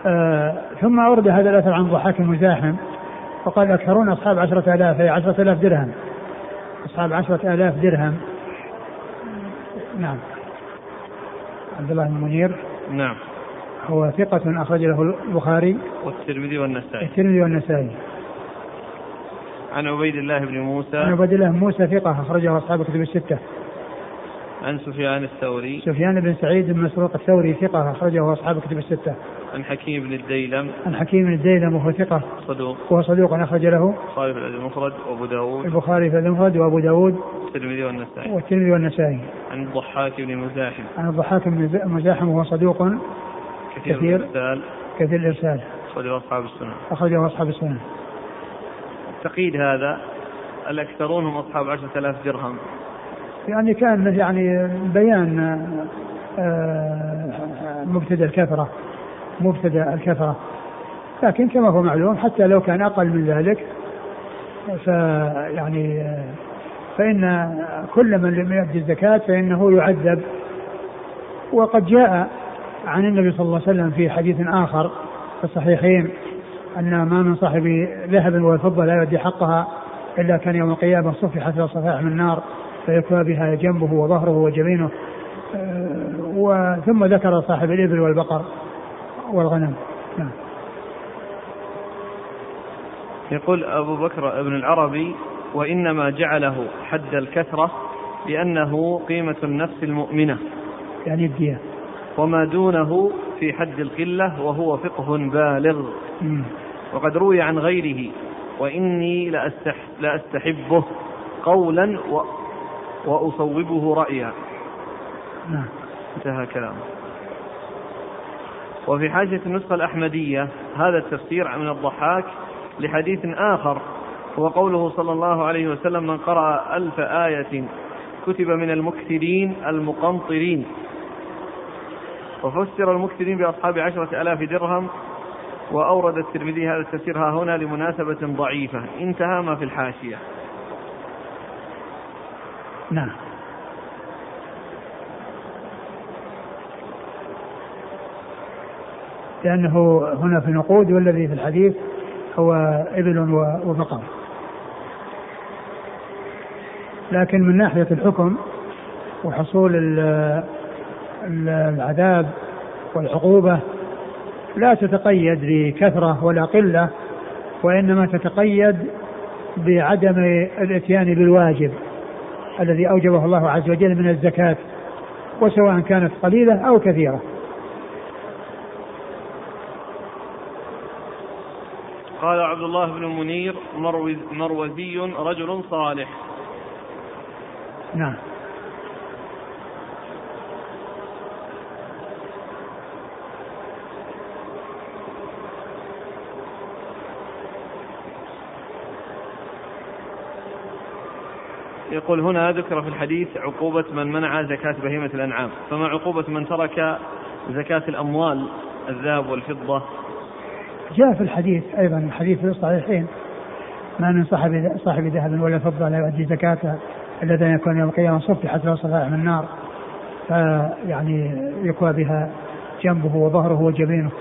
آه ثم أورد هذا الأثر عن ضحاك المزاحم وقال الأكثرون أصحاب عشرة آلاف أي عشرة آلاف درهم. أصحاب عشرة آلاف درهم. نعم. عبد الله بن منير. نعم. هو ثقة أخرج له البخاري. والترمذي والنسائي. الترمذي والنسائي. عن عبيد الله بن موسى. عن عبيد الله بن موسى ثقة أخرجه أصحاب الكتب الستة. عن سفيان الثوري. سفيان بن سعيد بن مسروق الثوري ثقة أخرجه أصحاب الكتب الستة. عن حكيم بن الديلم. عن حكيم بن الديلم وهو ثقة. صدوق. وهو صدوق أخرج له البخاري في الأدب المفرد وأبو داود. البخاري في المفرد وأبو داود. الترمذي والنسائي. والترمذي والنسائي. عن الضحاك بن مزاحم. عن الضحاك بن مزاحم وهو صدوق كثير, كثير. الإرسال. كثير الإرسال. أخرجه أصحاب السنة. أخرجه أصحاب السنة. تقييد هذا الأكثرون هم أصحاب عشرة آلاف درهم. يعني كان يعني بيان آه، مبتدأ الكثرة مبتدأ الكثرة. لكن كما هو معلوم حتى لو كان أقل من ذلك فيعني فإن كل من لم يؤدي الزكاة فإنه يعذب. وقد جاء عن النبي صلى الله عليه وسلم في حديث آخر في الصحيحين أن ما من صاحب ذهب وفضة لا يؤدي حقها إلا كان يوم القيامة صفحت له صفائح من نار فيكوى بها جنبه وظهره وجبينه. وثم ذكر صاحب الإبل والبقر. والغنم. نعم. يقول أبو بكر ابن العربي وإنما جعله حد الكثرة لأنه قيمة النفس المؤمنة. يعني الدية. وما دونه في حد القلة وهو فقه بالغ. مم. وقد روي عن غيره وإني لأستح لأستحبه قولا و وأصوبه رأيا. نعم. انتهى كلامه. وفي حاجة النسخة الأحمدية هذا التفسير من الضحاك لحديث آخر هو قوله صلى الله عليه وسلم من قرأ ألف آية كتب من المكثرين المقنطرين. وفسر المكثرين بأصحاب عشرة آلاف درهم وأورد الترمذي هذا التفسير ها هنا لمناسبة ضعيفة انتهى ما في الحاشية. نعم. لأنه هنا في نقود والذي في الحديث هو إبل وبقر. لكن من ناحية الحكم وحصول العذاب والعقوبة لا تتقيد بكثرة ولا قلة وإنما تتقيد بعدم الإتيان بالواجب الذي أوجبه الله عز وجل من الزكاة وسواء كانت قليلة أو كثيرة قال عبد الله بن منير مروز مروزي رجل صالح. نعم. يقول هنا ذكر في الحديث عقوبة من منع زكاة بهيمة الأنعام فما عقوبة من ترك زكاة الأموال الذهب والفضة جاء في الحديث أيضا الحديث في الصحيحين. ما من صاحب صاحب ذهب ولا فضة لا يؤدي زكاته إلا ان يكون يوم القيامة صفحت له صفائح من النار. فيعني يكوى بها جنبه وظهره وجبينه.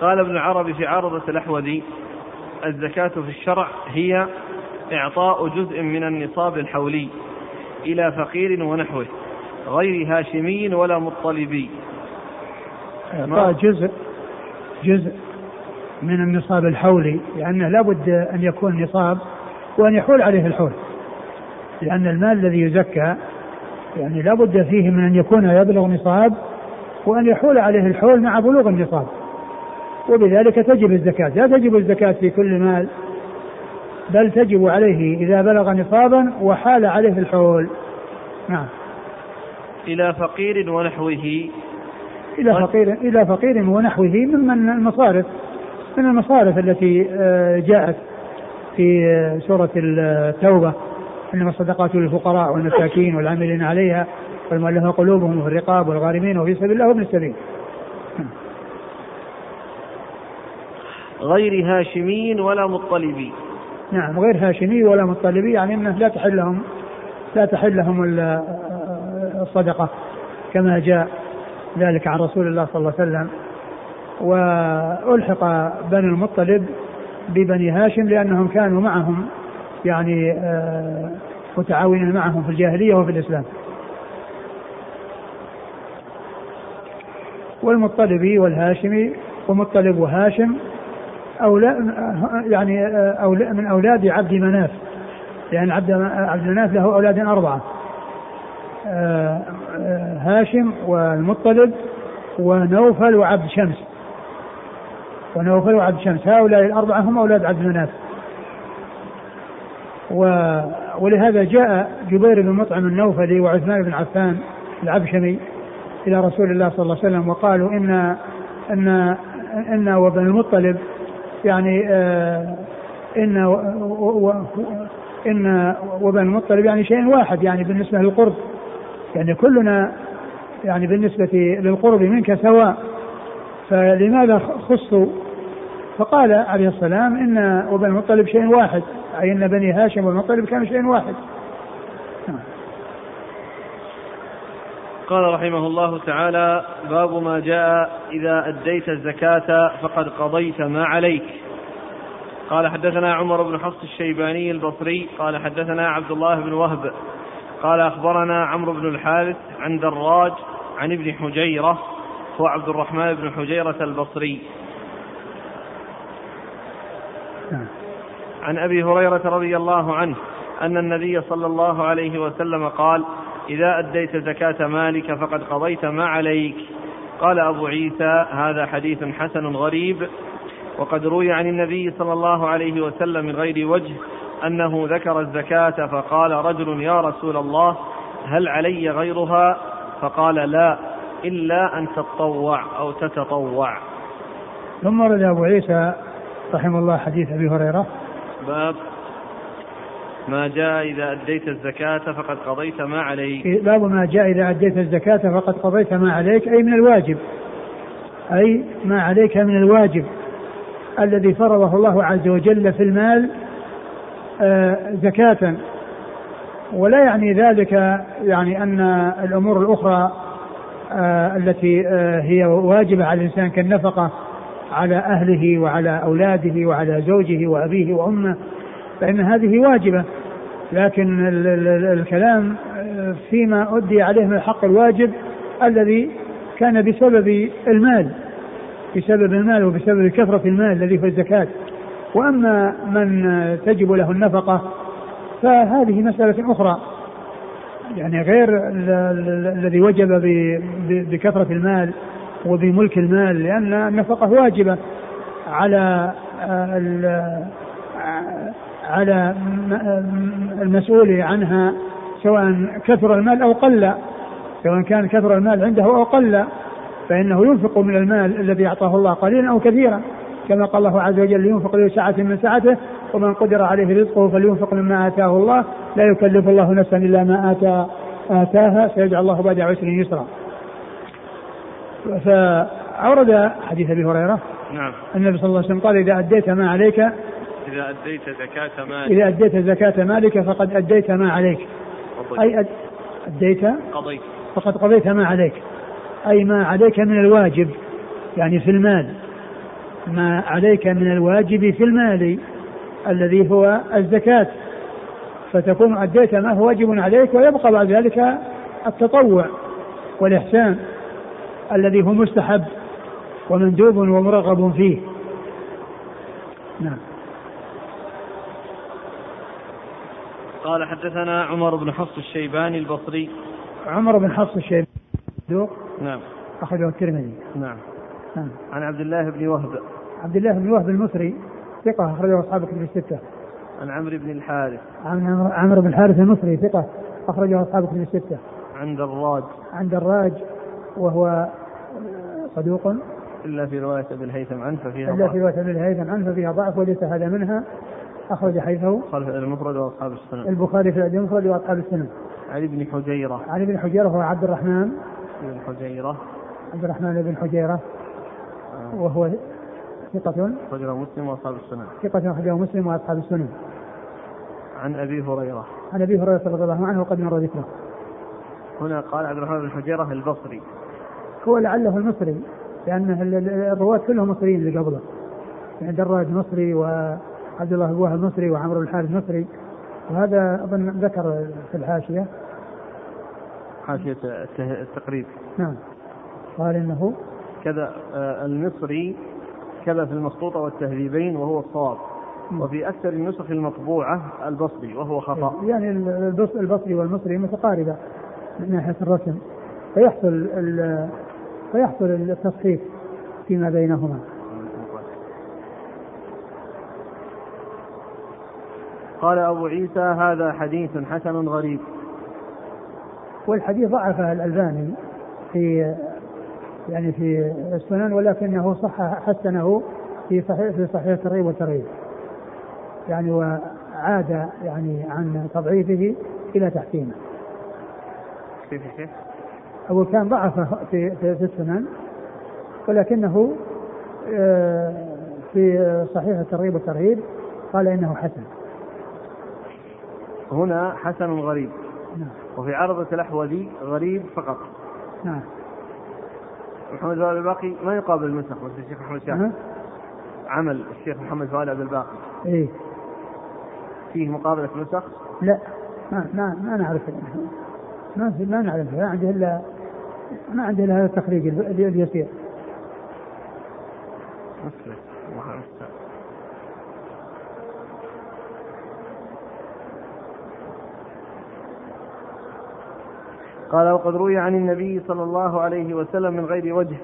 قال ابن العربي في عارضة الأحوذي الزكاة في الشرع هي إعطاء جزء من النصاب الحولي إلى فقير ونحوه غير هاشمي ولا مطلبي. إعطاء جزء جزء من النصاب الحولي لأنه لابد أن يكون نصاب وأن يحول عليه الحول. لأن المال الذي يزكى يعني لابد فيه من أن يكون يبلغ نصاب وأن يحول عليه الحول مع بلوغ النصاب. وبذلك تجب الزكاة. لا تجب الزكاة في كل مال بل تجب عليه إذا بلغ نصابا وحال عليه الحول. نعم. إلى فقير ونحوه إلى فقير إلى فقير ونحوه ممن المصارف من المصارف التي آه، جاءت في آه، سورة التوبة إنما الصدقات للفقراء والمساكين والعاملين عليها والمؤلفة قلوبهم وفي الرقاب والغارمين وفي سبيل الله وابن السبيل. غير هاشمي ولا مطلبي. نعم غير هاشمي ولا مطلبي يعني إنه لا تحل لهم لا تحل لهم الصدقة كما جاء ذلك عن رسول الله صلى الله عليه وسلم وألحق بني المطلب ببني هاشم لأنهم كانوا معهم يعني آه، متعاونين معهم في الجاهلية وفي الإسلام. والمطلبي والهاشمي ومطلب وهاشم أولا يعني آه، أولا من أولاد عبد مناف لأن عبد عبد مناف له أولاد أربعة آه، هاشم والمطلب ونوفل وعبد شمس. ونوفل وعبد شمس. هؤلاء الأربعة هم أولاد عبد مناف و ولهذا جاء جبير بن مطعم النوفلي وعثمان بن عفان العبشمي إلى رسول الله صلى الله عليه وسلم وقالوا إن إن إن وبن المطلب يعني آه إن و إن وبن المطلب يعني شيء واحد يعني بالنسبة للقرب. يعني كلنا يعني بالنسبة للقرب منك سواء فلماذا خصوا فقال عليه السلام إن وبن المطلب شيء واحد أي إن بني هاشم والمطلب كانوا شيء واحد. قال رحمه الله تعالى باب ما جاء إذا أديت الزكاة فقد قضيت ما عليك. قال حدثنا عمر بن حفص الشيباني البصري قال حدثنا عبد الله بن وهب قال أخبرنا عمرو بن الحارث عن دراج عن ابن حجيرة هو عبد الرحمن بن حجيرة البصري. عن أبي هريرة رضي الله عنه أن النبي صلى الله عليه وسلم قال إذا أديت زكاة مالك فقد قضيت ما عليك قال أبو عيسى هذا حديث حسن غريب وقد روي عن النبي صلى الله عليه وسلم من غير وجه أنه ذكر الزكاة فقال رجل يا رسول الله هل علي غيرها؟ فقال لا إلا أن تتطوع أو تتطوع. ثم ورد أبو عيسى رحمه الله حديث أبي هريرة. باب ما جاء إذا أديت الزكاة فقد قضيت ما عليك. باب ما جاء إذا أديت الزكاة فقد قضيت ما عليك أي من الواجب. أي ما عليك من الواجب الذي فرضه الله عز وجل في المال زكاة. ولا يعني ذلك يعني أن الأمور الأخرى آه التي آه هي واجبة على الإنسان كالنفقة على أهله وعلى أولاده وعلى زوجه وأبيه وأمه فإن هذه واجبة. لكن الكلام فيما أدي عليه من الحق الواجب الذي كان بسبب المال بسبب المال وبسبب كثرة المال الذي في الزكاة. وأما من تجب له النفقة فهذه مسألة أخرى. يعني غير الذي وجب بكثرة المال وبملك المال لأن النفقة واجبة على على المسؤول عنها سواء كثر المال أو قل سواء كان كثر المال عنده أو قل فإنه ينفق من المال الذي أعطاه الله قليلا أو كثيرا. كما قال الله عز وجل لينفق له سعة من سعته ومن قدر عليه رزقه فلينفق مما آتاه الله. لا يكلف الله نفسا إلا ما آتى آتاها سيجعل الله بعد عسر يسرا. فأورد حديث أبي هريرة نعم. النبي صلى الله عليه وسلم قال إذا أديت ما عليك إذا أديت زكاة مالك. إذا أديت زكاة مالك فقد أديت ما عليك. قضيت. أي أديت؟ قضيت. فقد قضيت ما عليك. أي ما عليك من الواجب يعني في المال. ما عليك من الواجب في المال الذي هو الزكاة. فتكون أديت ما هو واجب عليك ويبقى بعد ذلك التطوع والإحسان الذي هو مستحب ومندوب ومرغب فيه. نعم. قال حدثنا عمر بن حفص الشيباني البصري. عمر بن حفص الشيباني. نعم. أخرجه الترمذي. نعم. نعم. عن عبد الله بن وهب. عبد الله بن وهب المصري ثقة أخرجه أصحاب كتب الستة. عن عمرو بن الحارث. عن عمرو بن الحارث المصري ثقة أخرجه أصحاب كتب الستة. عن دراج. عن دراج وهو صدوق. إلا في رواية أبي الهيثم عنه ففيها إلا في رواية أبي الهيثم عنه ففيها ضعف وليس هذا منها. أخرج حيثه خلف المفرد وأصحاب السنن. البخاري في الأدب المفرد وأصحاب السنن. عن ابن حجيرة. عن ابن حجيرة هو عبد الرحمن. بن حجيرة. عبد الرحمن بن حجيرة. وهو ثقة. أخرجه مسلم وأصحاب السنن. ثقة أخرجه مسلم وأصحاب السنن. عن أبي هريرة. عن أبي هريرة رضي الله عنه وقد مر ذكره. هنا قال عبد الرحمن بن حجيرة البصري. هو لعله المصري لأن الرواة كلهم مصريين اللي قبله. يعني دراج مصري وعبد الله بن وهب مصري وعمرو بن الحارث مصري وهذا أظن ذكر في الحاشية. حاشية التقريب. نعم. قال إنه كذا آه، المصري كذا في المخطوطة والتهذيبين وهو الصواب وفي أكثر النسخ المطبوعة البصري وهو خطأ. يعني البصري والمصري متقاربة من ناحية الرسم. فيحصل فيحصل التصحيح فيما بينهما. قال أبو عيسى هذا حديث حسن غريب. والحديث ضعفه الألباني في يعني في السنن ولكنه صح حسنه في صحيح في صحيح الترغيب والترغيب. يعني وعاد يعني عن تضعيفه إلى تحسينه كيف كيف؟ أول كان ضعفه في في, في السنن ولكنه آه، في صحيح الترغيب والترهيب قال إنه حسن. هنا حسن غريب. نعم. وفي عرضة الأحوذي غريب فقط. نعم. محمد فؤاد الباقي ما يقابل النسخ بس الشيخ محمد شاكر. عمل الشيخ محمد فؤاد عبد الباقي. إيه. فيه مقابلة نسخ؟ لا. ما ما ما نعرف. ما في ما نعرف. ما عنده الا ما عنده إلا هذا التخريج اليسير مسلم قال وقد روي عن النبي صلى الله عليه وسلم من غير وجه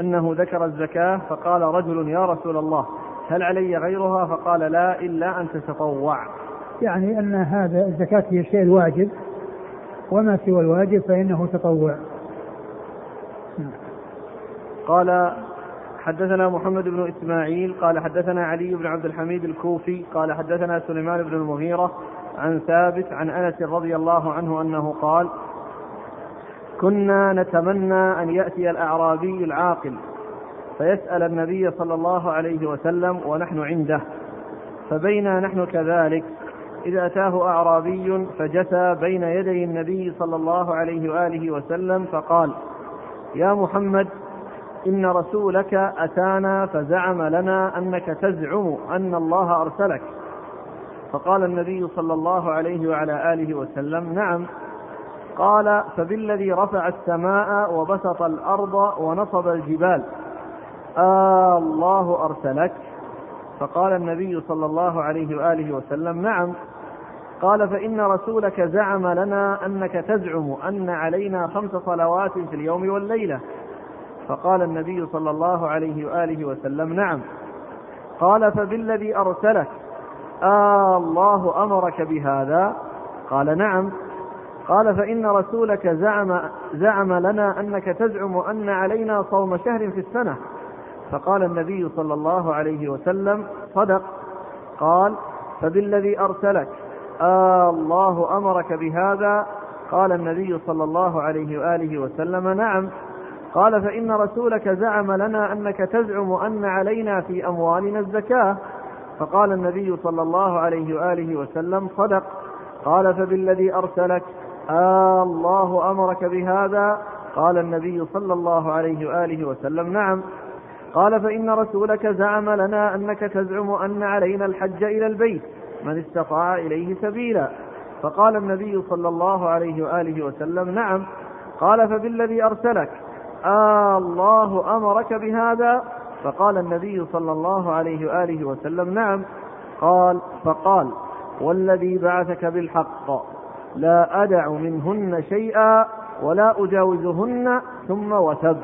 أنه ذكر الزكاة فقال رجل يا رسول الله هل علي غيرها؟ فقال لا إلا أن تتطوع. يعني أن هذا الزكاة هي الشيء الواجب وما سوى الواجب فإنه تطوع. قال حدثنا محمد بن إسماعيل قال حدثنا علي بن عبد الحميد الكوفي قال حدثنا سليمان بن المغيرة عن ثابت عن أنس رضي الله عنه أنه قال كنا نتمنى أن يأتي الأعرابي العاقل فيسأل النبي صلى الله عليه وسلم ونحن عنده فبينا نحن كذلك إذا أتاه أعرابي فجثى بين يدي النبي صلى الله عليه وآله وسلم فقال يا محمد إن رسولك أتانا فزعم لنا أنك تزعم أن الله أرسلك. فقال النبي صلى الله عليه وعلى آله وسلم نعم. قال فبالذي رفع السماء وبسط الأرض ونصب الجبال. آه الله أرسلك. فقال النبي صلى الله عليه وآله وسلم نعم. قال فإن رسولك زعم لنا أنك تزعم أن علينا خمس صلوات في اليوم والليلة. فقال النبي صلى الله عليه وآله وسلم نعم. قال فبالذي أرسلك. آه الله أمرك بهذا؟ قال نعم. قال فإن رسولك زعم زعم لنا أنك تزعم أن علينا صوم شهر في السنة. فقال النبي صلى الله عليه وسلم صدق. قال فبالذي أرسلك آه الله أمرك بهذا؟ قال النبي صلى الله عليه وآله وسلم نعم. قال فإن رسولك زعم لنا أنك تزعم أن علينا في أموالنا الزكاة. فقال النبي صلى الله عليه وآله وسلم صدق. قال فبالذي أرسلك آه الله أمرك بهذا؟ قال النبي صلى الله عليه وآله وسلم نعم. قال فإن رسولك زعم لنا أنك تزعم أن علينا الحج إلى البيت من استطاع إليه سبيلا. فقال النبي صلى الله عليه وآله وسلم نعم. قال فبالذي أرسلك؟ آه الله أمرك بهذا؟ فقال النبي صلى الله عليه وآله وسلم نعم. قال فقال والذي بعثك بالحق. لا أدع منهن شيئا ولا أجاوزهن ثم وثب.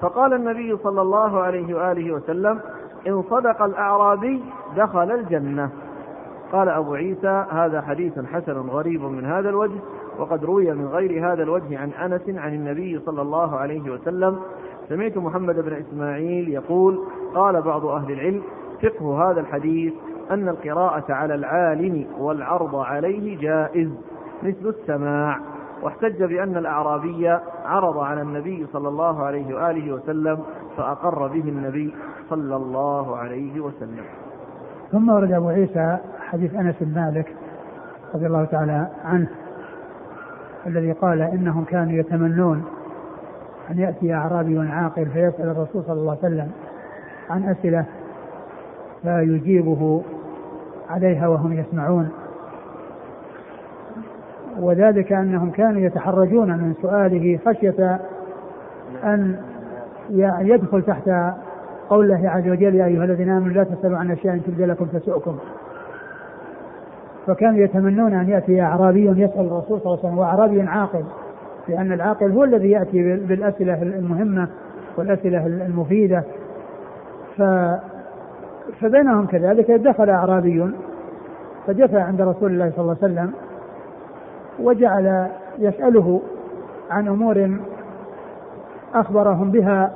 فقال النبي صلى الله عليه وآله وسلم إن صدق الأعرابي دخل الجنة. قال أبو عيسى هذا حديث حسن غريب من هذا الوجه وقد روي من غير هذا الوجه عن أنس عن النبي صلى الله عليه وسلم. سمعت محمد بن إسماعيل يقول قال بعض أهل العلم فقه هذا الحديث أن القراءة على العالم والعرض عليه جائز. مثل السماع. واحتج بأن الأعرابي عرض على النبي صلى الله عليه وآله وسلم فأقر به النبي صلى الله عليه وسلم. ثم ورد أبو عيسى حديث أنس بن مالك رضي الله تعالى عنه الذي قال إنهم كانوا يتمنون أن يأتي أعرابي عاقل فيسأل الرسول صلى الله عليه وسلم عن أسئلة فيجيبه عليها وهم يسمعون. وذلك أنهم كانوا يتحرجون من سؤاله خشية أن يدخل تحت قول الله عز وجل يا أيها الذين آمنوا لا تسألوا عن أشياء تبد لكم تسؤكم فكانوا يتمنون أن يأتي أعرابي يسأل الرسول صلى الله عليه وسلم وأعرابي عاقل لأن العاقل هو الذي يأتي بالأسئلة المهمة والأسئلة المفيدة. ف فبينهم كذلك دخل أعرابي فجثى عند رسول الله صلى الله عليه وسلم وجعل يسأله عن أمور أخبرهم بها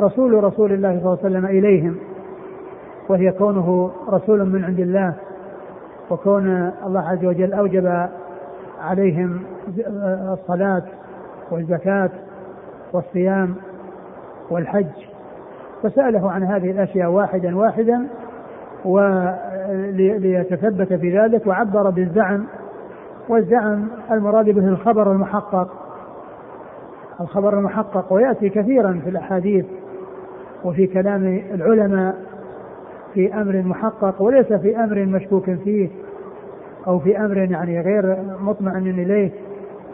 رسول رسول الله صلى الله عليه وسلم إليهم وهي كونه رسول من عند الله وكون الله عز وجل أوجب عليهم الصلاة والزكاة والصيام والحج. فسأله عن هذه الأشياء واحدا واحدا وليتثبت في ذلك وعبر بالزعم والزعم المراد به الخبر المحقق. الخبر المحقق ويأتي كثيرا في الأحاديث وفي كلام العلماء في أمر محقق وليس في أمر مشكوك فيه أو في أمر يعني غير مطمئن إليه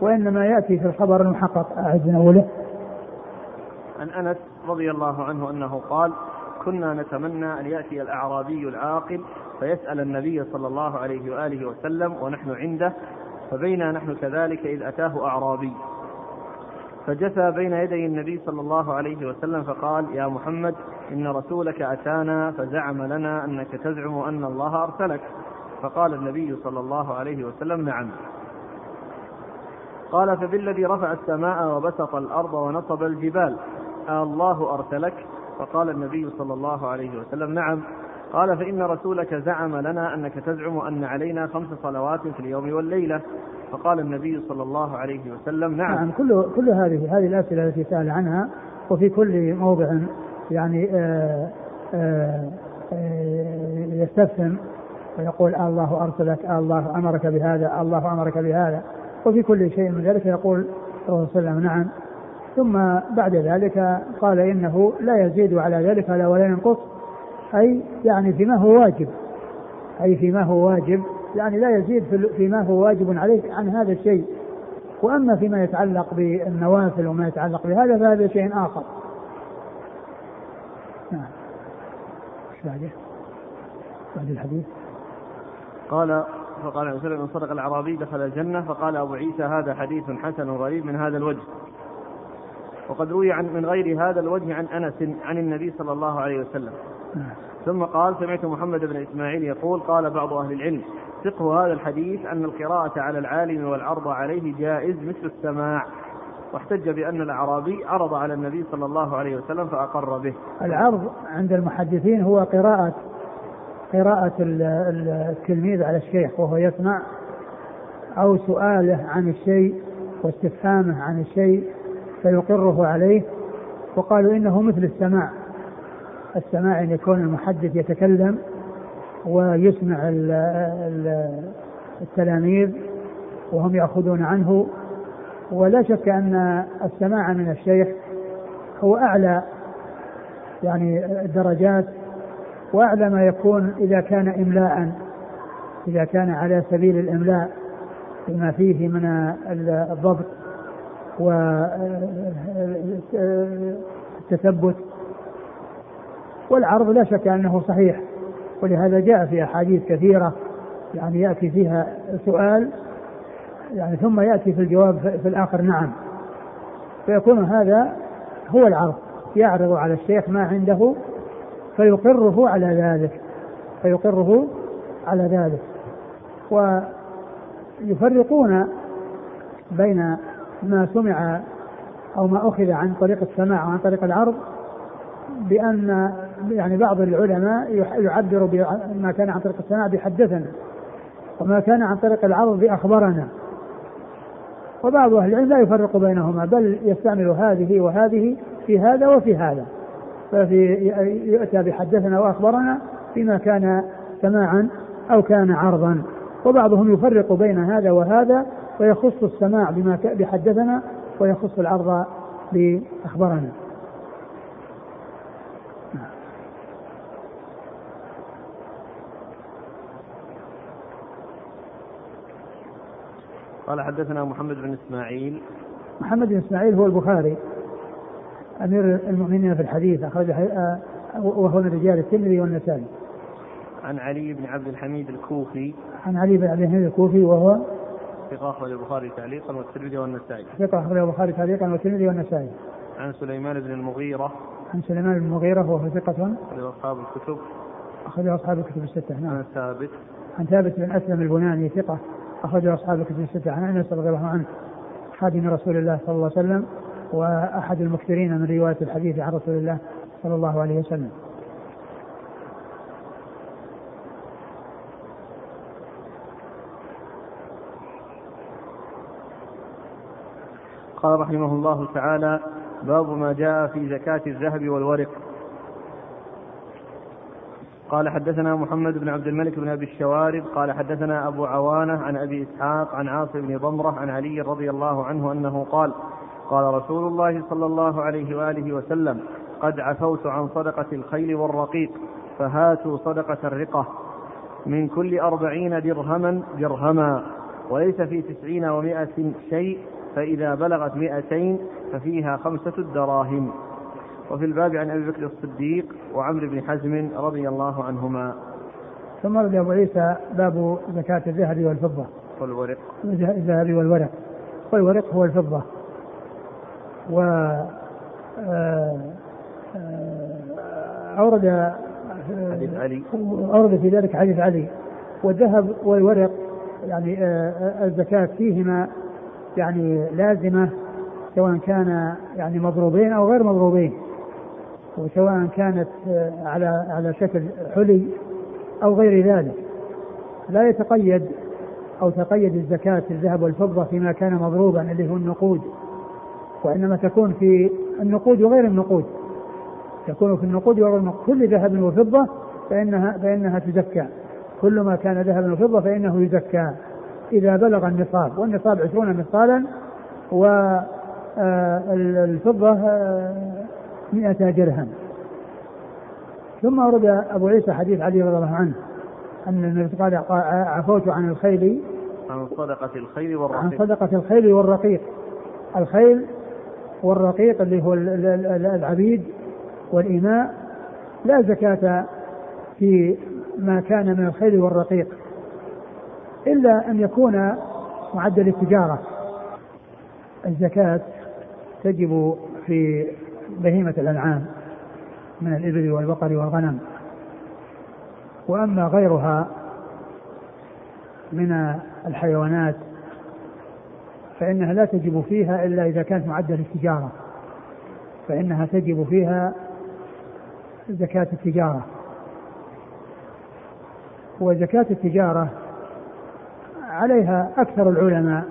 وإنما يأتي في الخبر المحقق. أعد من أوله عن أنس رضي الله عنه أنه قال كنا نتمنى أن يأتي الأعرابي العاقل فيسأل النبي صلى الله عليه وآله وسلم ونحن عنده فبينا نحن كذلك إذ أتاه أعرابي. فجثى بين يدي النبي صلى الله عليه وسلم فقال يا محمد إن رسولك أتانا فزعم لنا أنك تزعم أن الله أرسلك. فقال النبي صلى الله عليه وسلم نعم. قال فبالذي رفع السماء وبسط الأرض ونصب الجبال الله أرسلك؟ فقال النبي صلى الله عليه وسلم نعم. قال فإن رسولك زعم لنا أنك تزعم أن علينا خمس صلوات في اليوم والليلة. فقال النبي صلى الله عليه وسلم نعم. نعم كل كل هذه هذه الأسئلة التي سأل عنها وفي كل موضع يعني آآ آآ آآ يستفهم ويقول الله أرسلك الله أمرك بهذا الله أمرك بهذا وفي كل شيء من ذلك يقول صلى الله عليه وسلم نعم. ثم بعد ذلك قال إنه لا يزيد على ذلك ولا ينقص. أي يعني فيما هو واجب. أي فيما هو واجب. يعني لا يزيد فيما هو واجب عليه عن هذا الشيء. وأما فيما يتعلق بالنوافل وما يتعلق بهذا فهذا شيء آخر. نعم؟ بعد الحديث. قال فقال عليه وسلم ان صدق الأعرابي دخل الجنة فقال أبو عيسى هذا حديث حسن غريب من هذا الوجه. وقد روي عن من غير هذا الوجه عن أنس عن النبي صلى الله عليه وسلم. ثم قال سمعت محمد بن إسماعيل يقول قال بعض أهل العلم فقه هذا الحديث أن القراءة على العالم والعرض عليه جائز مثل السماع واحتج بأن الأعرابي عرض على النبي صلى الله عليه وسلم فأقر به العرض عند المحدثين هو قراءة قراءة التلميذ على الشيخ وهو يسمع أو سؤاله عن الشيء واستفهامه عن الشيء فيقره عليه وقالوا إنه مثل السماع. السماع أن يكون المحدث يتكلم ويسمع التلاميذ وهم يأخذون عنه ولا شك أن السماع من الشيخ هو أعلى يعني الدرجات وأعلى ما يكون إذا كان إملاء إذا كان على سبيل الإملاء بما فيه من الضبط. والتثبت والعرض لا شك أنه صحيح ولهذا جاء في أحاديث كثيرة يعني يأتي فيها سؤال يعني ثم يأتي في الجواب في الآخر نعم. فيكون هذا هو العرض يعرض على الشيخ ما عنده فيقره على ذلك فيقره على ذلك. ويفرقون بين ما سمع أو ما أخذ عن طريق السماع وعن طريق العرض بأن يعني بعض العلماء يعبر بما كان عن طريق السماع بحدثنا وما كان عن طريق العرض بأخبرنا. وبعض أهل العلم لا يفرق بينهما بل يستعمل هذه وهذه في هذا وفي هذا. ففي يؤتى بحدثنا وأخبرنا فيما كان سماعا أو كان عرضا. وبعضهم يفرق بين هذا وهذا ويخص السماع بما بحدثنا ويخص العرض باخبرنا قال حدثنا محمد بن إسماعيل. محمد بن إسماعيل هو البخاري أمير المؤمنين في الحديث اخرج آه، وهو من رجال الترمذي والنسائي. عن علي بن عبد الحميد الكوفي. عن علي بن عبد الحميد الكوفي وهو ثقة أخرج البخاري تعليقا والترمذي والنسائي. ثقة أخرج البخاري تعليقا والترمذي والنسائي. عن سليمان بن المغيرة. عن سليمان بن المغيرة وهو ثقة. أخرج أصحاب الكتب. أخرج أصحاب الكتب الستة نعم. عن ثابت. عن ثابت بن أسلم البناني ثقة. أخرج أصحاب الكتب الستة. عن أنس رضي الله عنه خادم رسول الله صلى الله عليه وسلم وأحد المكثرين من رواية الحديث عن رسول الله صلى الله عليه وسلم. قال رحمه الله تعالى باب ما جاء في زكاة الذهب والورق. قال حدثنا محمد بن عبد الملك بن أبي الشوارب قال حدثنا أبو عوانة عن أبي إسحاق عن عاصم بن ضمرة عن علي رضي الله عنه أنه قال قال رسول الله صلى الله عليه وآله وسلم قد عفوت عن صدقة الخيل والرقيق فهاتوا صدقة الرقة من كل أربعين درهما درهما وليس في تسعين ومائة شيء فإذا بلغت مئتين ففيها خمسة الدراهم. وفي الباب عن أبي بكر الصديق وعمرو بن حزم رضي الله عنهما. ثم رد أبو عيسى باب زكاة الذهب والفضة. والورق. الذهب والورق. والورق هو الفضة. و آه، آه، أورد حديث علي. أورد في ذلك حديث علي. والذهب والورق يعني آه، الزكاة فيهما يعني لازمة سواء كان يعني مضروبين أو غير مضروبين وسواء كانت على على شكل حلي أو غير ذلك. لا يتقيد أو تقيد الزكاة الذهب والفضة فيما كان مضروبا اللي هو النقود. وإنما تكون في النقود وغير النقود. تكون في النقود وغير النقود. كل ذهب وفضة فإنها فإنها تزكى. كل ما كان ذهبا وفضة فإنه يزكى. إذا بلغ النصاب والنصاب عشرون مثقالا والفضة آه، مئة درهم. ثم ورد أبو عيسى حديث علي رضي الله عنه أن النبي قال عفوت عن الخيل. عن صدقة الخيل والرقيق. عن صدقة الخيل والرقيق. الخيل والرقيق اللي هو العبيد والإماء لا زكاة في ما كان من الخيل والرقيق. إلا أن يكون معدل التجارة. الزكاة تجب في بهيمة الأنعام من الإبل والبقر والغنم. وأما غيرها من الحيوانات فإنها لا تجب فيها إلا إذا كانت معدل التجارة. فإنها تجب فيها زكاة التجارة. وزكاة التجارة عليها أكثر العلماء.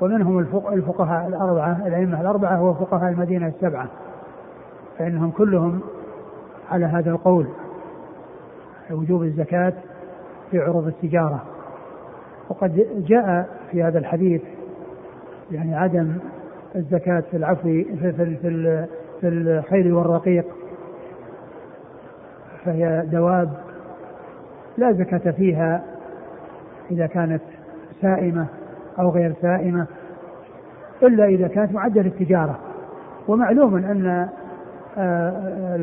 ومنهم الفقهاء الأربعة الأئمة الأربعة وفقهاء المدينة السبعة. فإنهم كلهم على هذا القول. وجوب الزكاة في عروض التجارة. وقد جاء في هذا الحديث يعني عدم الزكاة في العفو في, في, في, في الخيل والرقيق. فهي دواب لا زكاة فيها إذا كانت سائمة أو غير سائمة إلا إذا كانت معدة للتجارة ومعلوم أن آه،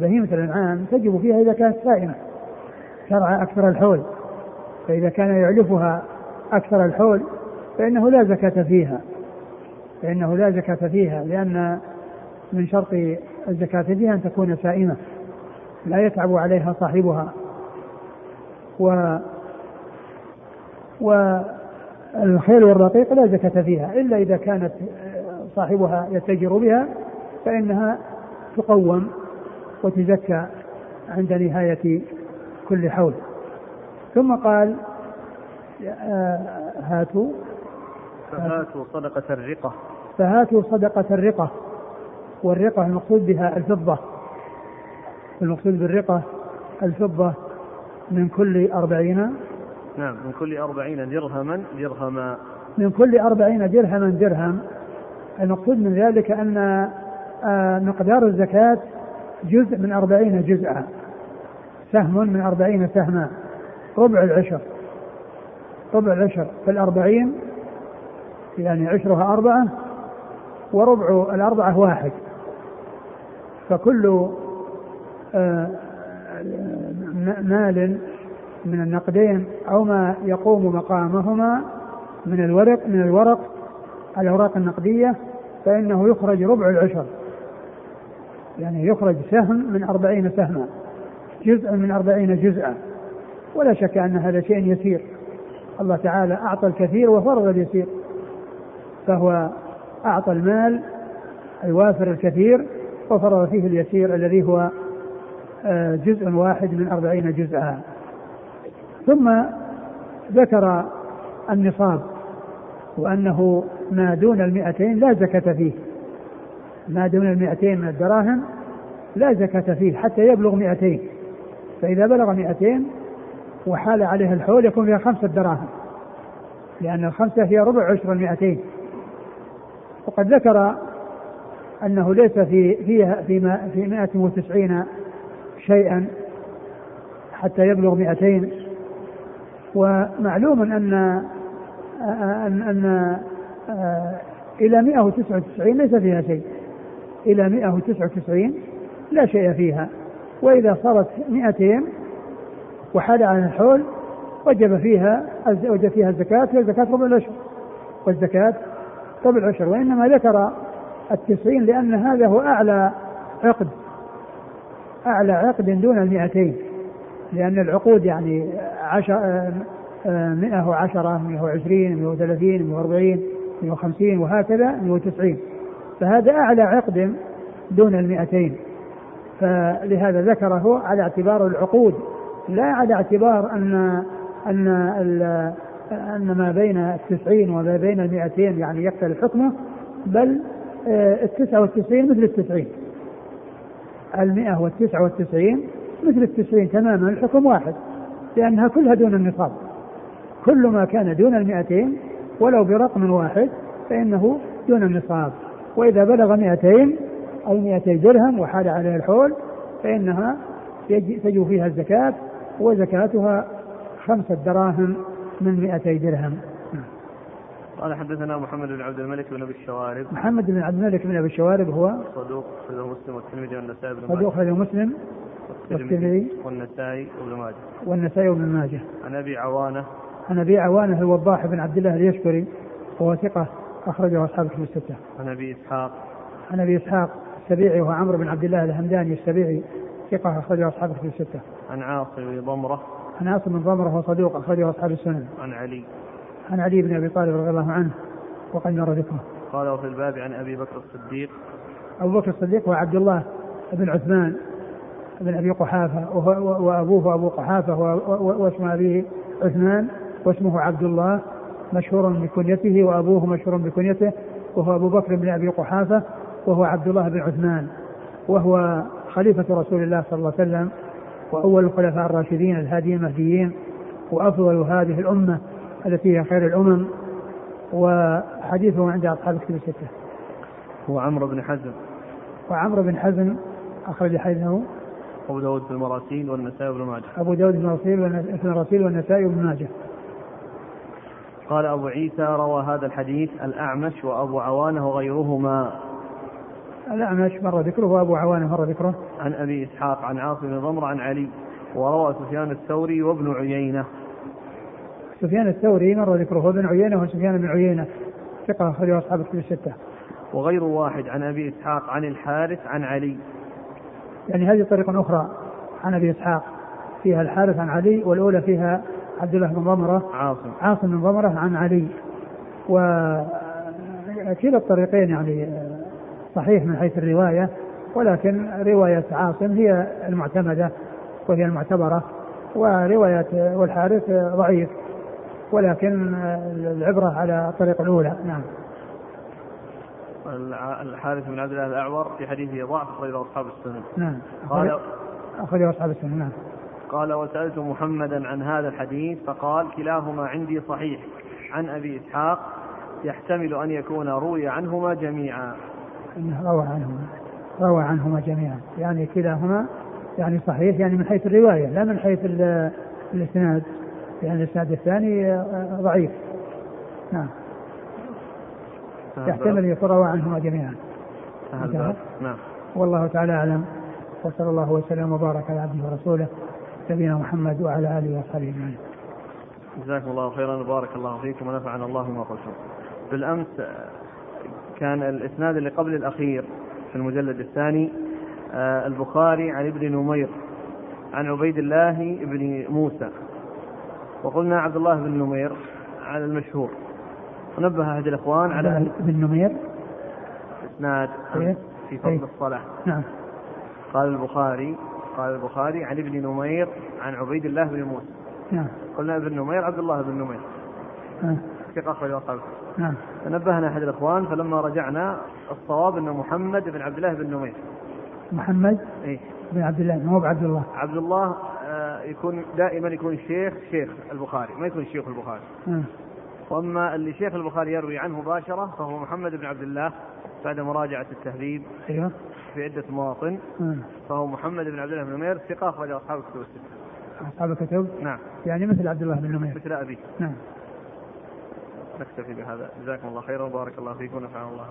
بهيمة الأنعام تجب فيها إذا كانت سائمة شرع أكثر الحول. فإذا كان يعلفها أكثر الحول فإنه لا زكاة فيها. فإنه لا زكاة فيها لأن من شرط الزكاة فيها أن تكون سائمة لا يتعب عليها صاحبها. و والخيل والرقيق لا زكاة فيها إلا إذا كانت صاحبها يتجر بها فإنها تقوم وتزكى عند نهاية كل حول. ثم قال آه، هاتوا. فهاتوا صدقة الرقة. فهاتوا صدقة الرقة. والرقة المقصود بها الفضة. المقصود بالرقة الفضة من كل أربعين نعم من كل أربعين درهما درهما. من كل أربعين درهما درهم. المقصود من ذلك أن آه، مقدار الزكاة جزء من أربعين جزءا. سهم من أربعين سهما. ربع العشر. ربع العشر. في الأربعين يعني عشرها أربعة وربع الأربعة واحد. فكل آه، مال من النقدين أو ما يقوم مقامهما من الورق من الورق الأوراق النقدية فإنه يخرج ربع العشر. يعني يخرج سهم من أربعين سهما جزء من أربعين جزءا. ولا شك أن هذا شيء يسير. الله تعالى أعطى الكثير وفرض اليسير. فهو أعطى المال الوافر الكثير وفرض فيه اليسير الذي هو آه، جزء واحد من أربعين جزءا. ثم ذكر النصاب وأنه ما دون المئتين لا زكاة فيه. ما دون المئتين من الدراهم لا زكاة فيه حتى يبلغ مئتين. فإذا بلغ مئتين وحال عليه الحول يكون فيها خمسة دراهم لأن الخمسة هي ربع عشر المئتين. وقد ذكر أنه ليس في فيها في في 190 شيئا حتى يبلغ 200 ومعلوم أن أن أن إلى 199 ليس فيها شيء. إلى 199 لا شيء فيها. وإذا صارت 200 وحال عن الحول وجب فيها وجب فيها الزكاة هي زكاة ربع العشر. والزكاة ربع العشر وإنما ذكر التسعين لأن هذا هو أعلى عقد. أعلى عقد دون المئتين لأن العقود يعني عشر مئة وعشرة مئة وعشرين مئة وثلاثين مئة وأربعين مئة وخمسين وهكذا مئة وتسعين. فهذا أعلى عقد دون المئتين. فلهذا ذكره على اعتبار العقود لا على اعتبار أن أن أن ما بين التسعين وما بين المئتين يعني يختلف حكمه بل آه، التسعة والتسعين مثل التسعين. المئة والتسعة والتسعين مثل التسعين تماما الحكم واحد. لأنها كلها دون النصاب. كل ما كان دون المئتين ولو برقم واحد فإنه دون النصاب. وإذا بلغ مئتين أو مئتي درهم وحال عليه الحول فإنها تجب فيها الزكاة وزكاتها خمسة دراهم من مئتي درهم. قال حدثنا محمد بن عبد الملك بن أبي الشوارب. محمد بن عبد الملك بن أبي الشوارب هو صدوق أخرجه مسلم والترمذي والنسائي بن صدوق أخرجه مسلم. والترمذي والنسائي وابن ماجه والنسائي وابن ماجه عن أبي عوانة عن أبي عوانة الوضاح بن عبد الله اليشكري وهو ثقة أخرجه أصحاب كتب الستة. عن أبي إسحاق عن أبي إسحاق السبيعي وهو عمرو بن عبد الله الهمداني السبيعي ثقة أخرجه أصحاب كتب الستة. عن عاصم بن ضمرة عن عاصم بن ضمرة وهو صدوق أخرجه أصحاب السنن. عن علي عن علي بن أبي طالب رضي الله عنه وقد مر ذكره. قال وفي الباب عن أبي بكر الصديق أبو بكر الصديق وعبد الله بن عثمان بن أبي قحافة وأبوه أبو قحافة واسم أبيه عثمان واسمه عبد الله مشهور بكنيته وأبوه مشهور بكنيته وهو أبو بكر بن أبي قحافة وهو عبد الله بن عثمان وهو خليفة رسول الله صلى الله عليه وسلم وأول الخلفاء الراشدين الهاديين المهديين وأفضل هذه الأمة التي هي خير الأمم وحديثه عند أصحاب الكتب الستة. هو عمرو بن حزم. وعمرو بن حزم أخرج حديثه أبو داود في المراسيل والنسائي وابن ماجه. أبو داود في المراسيل والنسائي وابن ماجه. قال أبو عيسى روى هذا الحديث الأعمش وأبو عوانة وغيرهما. الأعمش مر ذكره وأبو عوانة مر ذكره. عن أبي إسحاق عن عاصم بن ضمر عن علي وروى سفيان الثوري وابن عيينة. سفيان الثوري مر ذكره وابن عيينة وسفيان بن عيينة. ثقة أخرجه أصحاب الكتب الستة. وغير واحد عن أبي إسحاق عن الحارث عن علي. يعني هذه طريقة أخرى عن أبي إسحاق. فيها الحارث عن علي والأولى فيها عبد الله بن ضمرة. عاصم. عاصم بن ضمرة عن علي. وكلا الطريقين يعني صحيح من حيث الرواية ولكن رواية عاصم هي المعتمدة وهي المعتبرة ورواية والحارث ضعيف ولكن العبرة على الطريقة الأولى. نعم. الحارث بن عبد الله الأعور في حديثه ضعف أخرجه أصحاب السنن. نعم. قال أخرجه أصحاب السنن نعم. قال وسألت محمدا عن هذا الحديث فقال كلاهما عندي صحيح. عن أبي إسحاق يحتمل أن يكون روي عنهما جميعا. أنه روى عنهما. روى عنهما جميعا. يعني كلاهما يعني صحيح يعني من حيث الرواية لا من حيث الإسناد. يعني الإسناد الثاني ضعيف. نعم. يحتمل يكون روى عنهما جميعا. نعم. والله تعالى أعلم. وصلى الله وسلم وبارك على عبده ورسوله نبينا محمد وعلى آله وأصحابه أجمعين. جزاكم الله خيرا وبارك الله فيكم ونفعنا الله بما قلتم. بالأمس كان الإسناد اللي قبل الأخير في المجلد الثاني آه، البخاري عن ابن نمير عن عبيد الله بن موسى. وقلنا عبد الله بن نمير على المشهور. ونبه احد الأخوان على ابن نمير اسناد إيه؟ في فضل إيه؟ الصلاة. نعم. قال البخاري قال البخاري عن ابن نمير عن عبيد الله بن موسى. نعم. قلنا ابن نمير عبد الله بن نمير. نعم. ثقة أخرج نعم. فنبهنا أحد الإخوان فلما رجعنا الصواب أنه محمد بن عبد الله بن نمير. محمد إيه؟ بن عبد الله مو بعبد الله. عبد الله آه يكون دائما يكون شيخ شيخ البخاري ما يكون شيخ البخاري. نعم. وأما اللي شيخ البخاري يروي عنه مباشرة فهو محمد بن عبد الله بعد مراجعة التهذيب أيوه. في عدة مواطن. فهو محمد بن عبد الله بن نمير ثقة أخرج أصحاب الكتب السته أصحاب الكتب؟ نعم. يعني مثل عبد الله بن نمير مثل أبي نعم. نكتفي بهذا. جزاكم الله خيرا وبارك الله فيكم ونفعنا الله.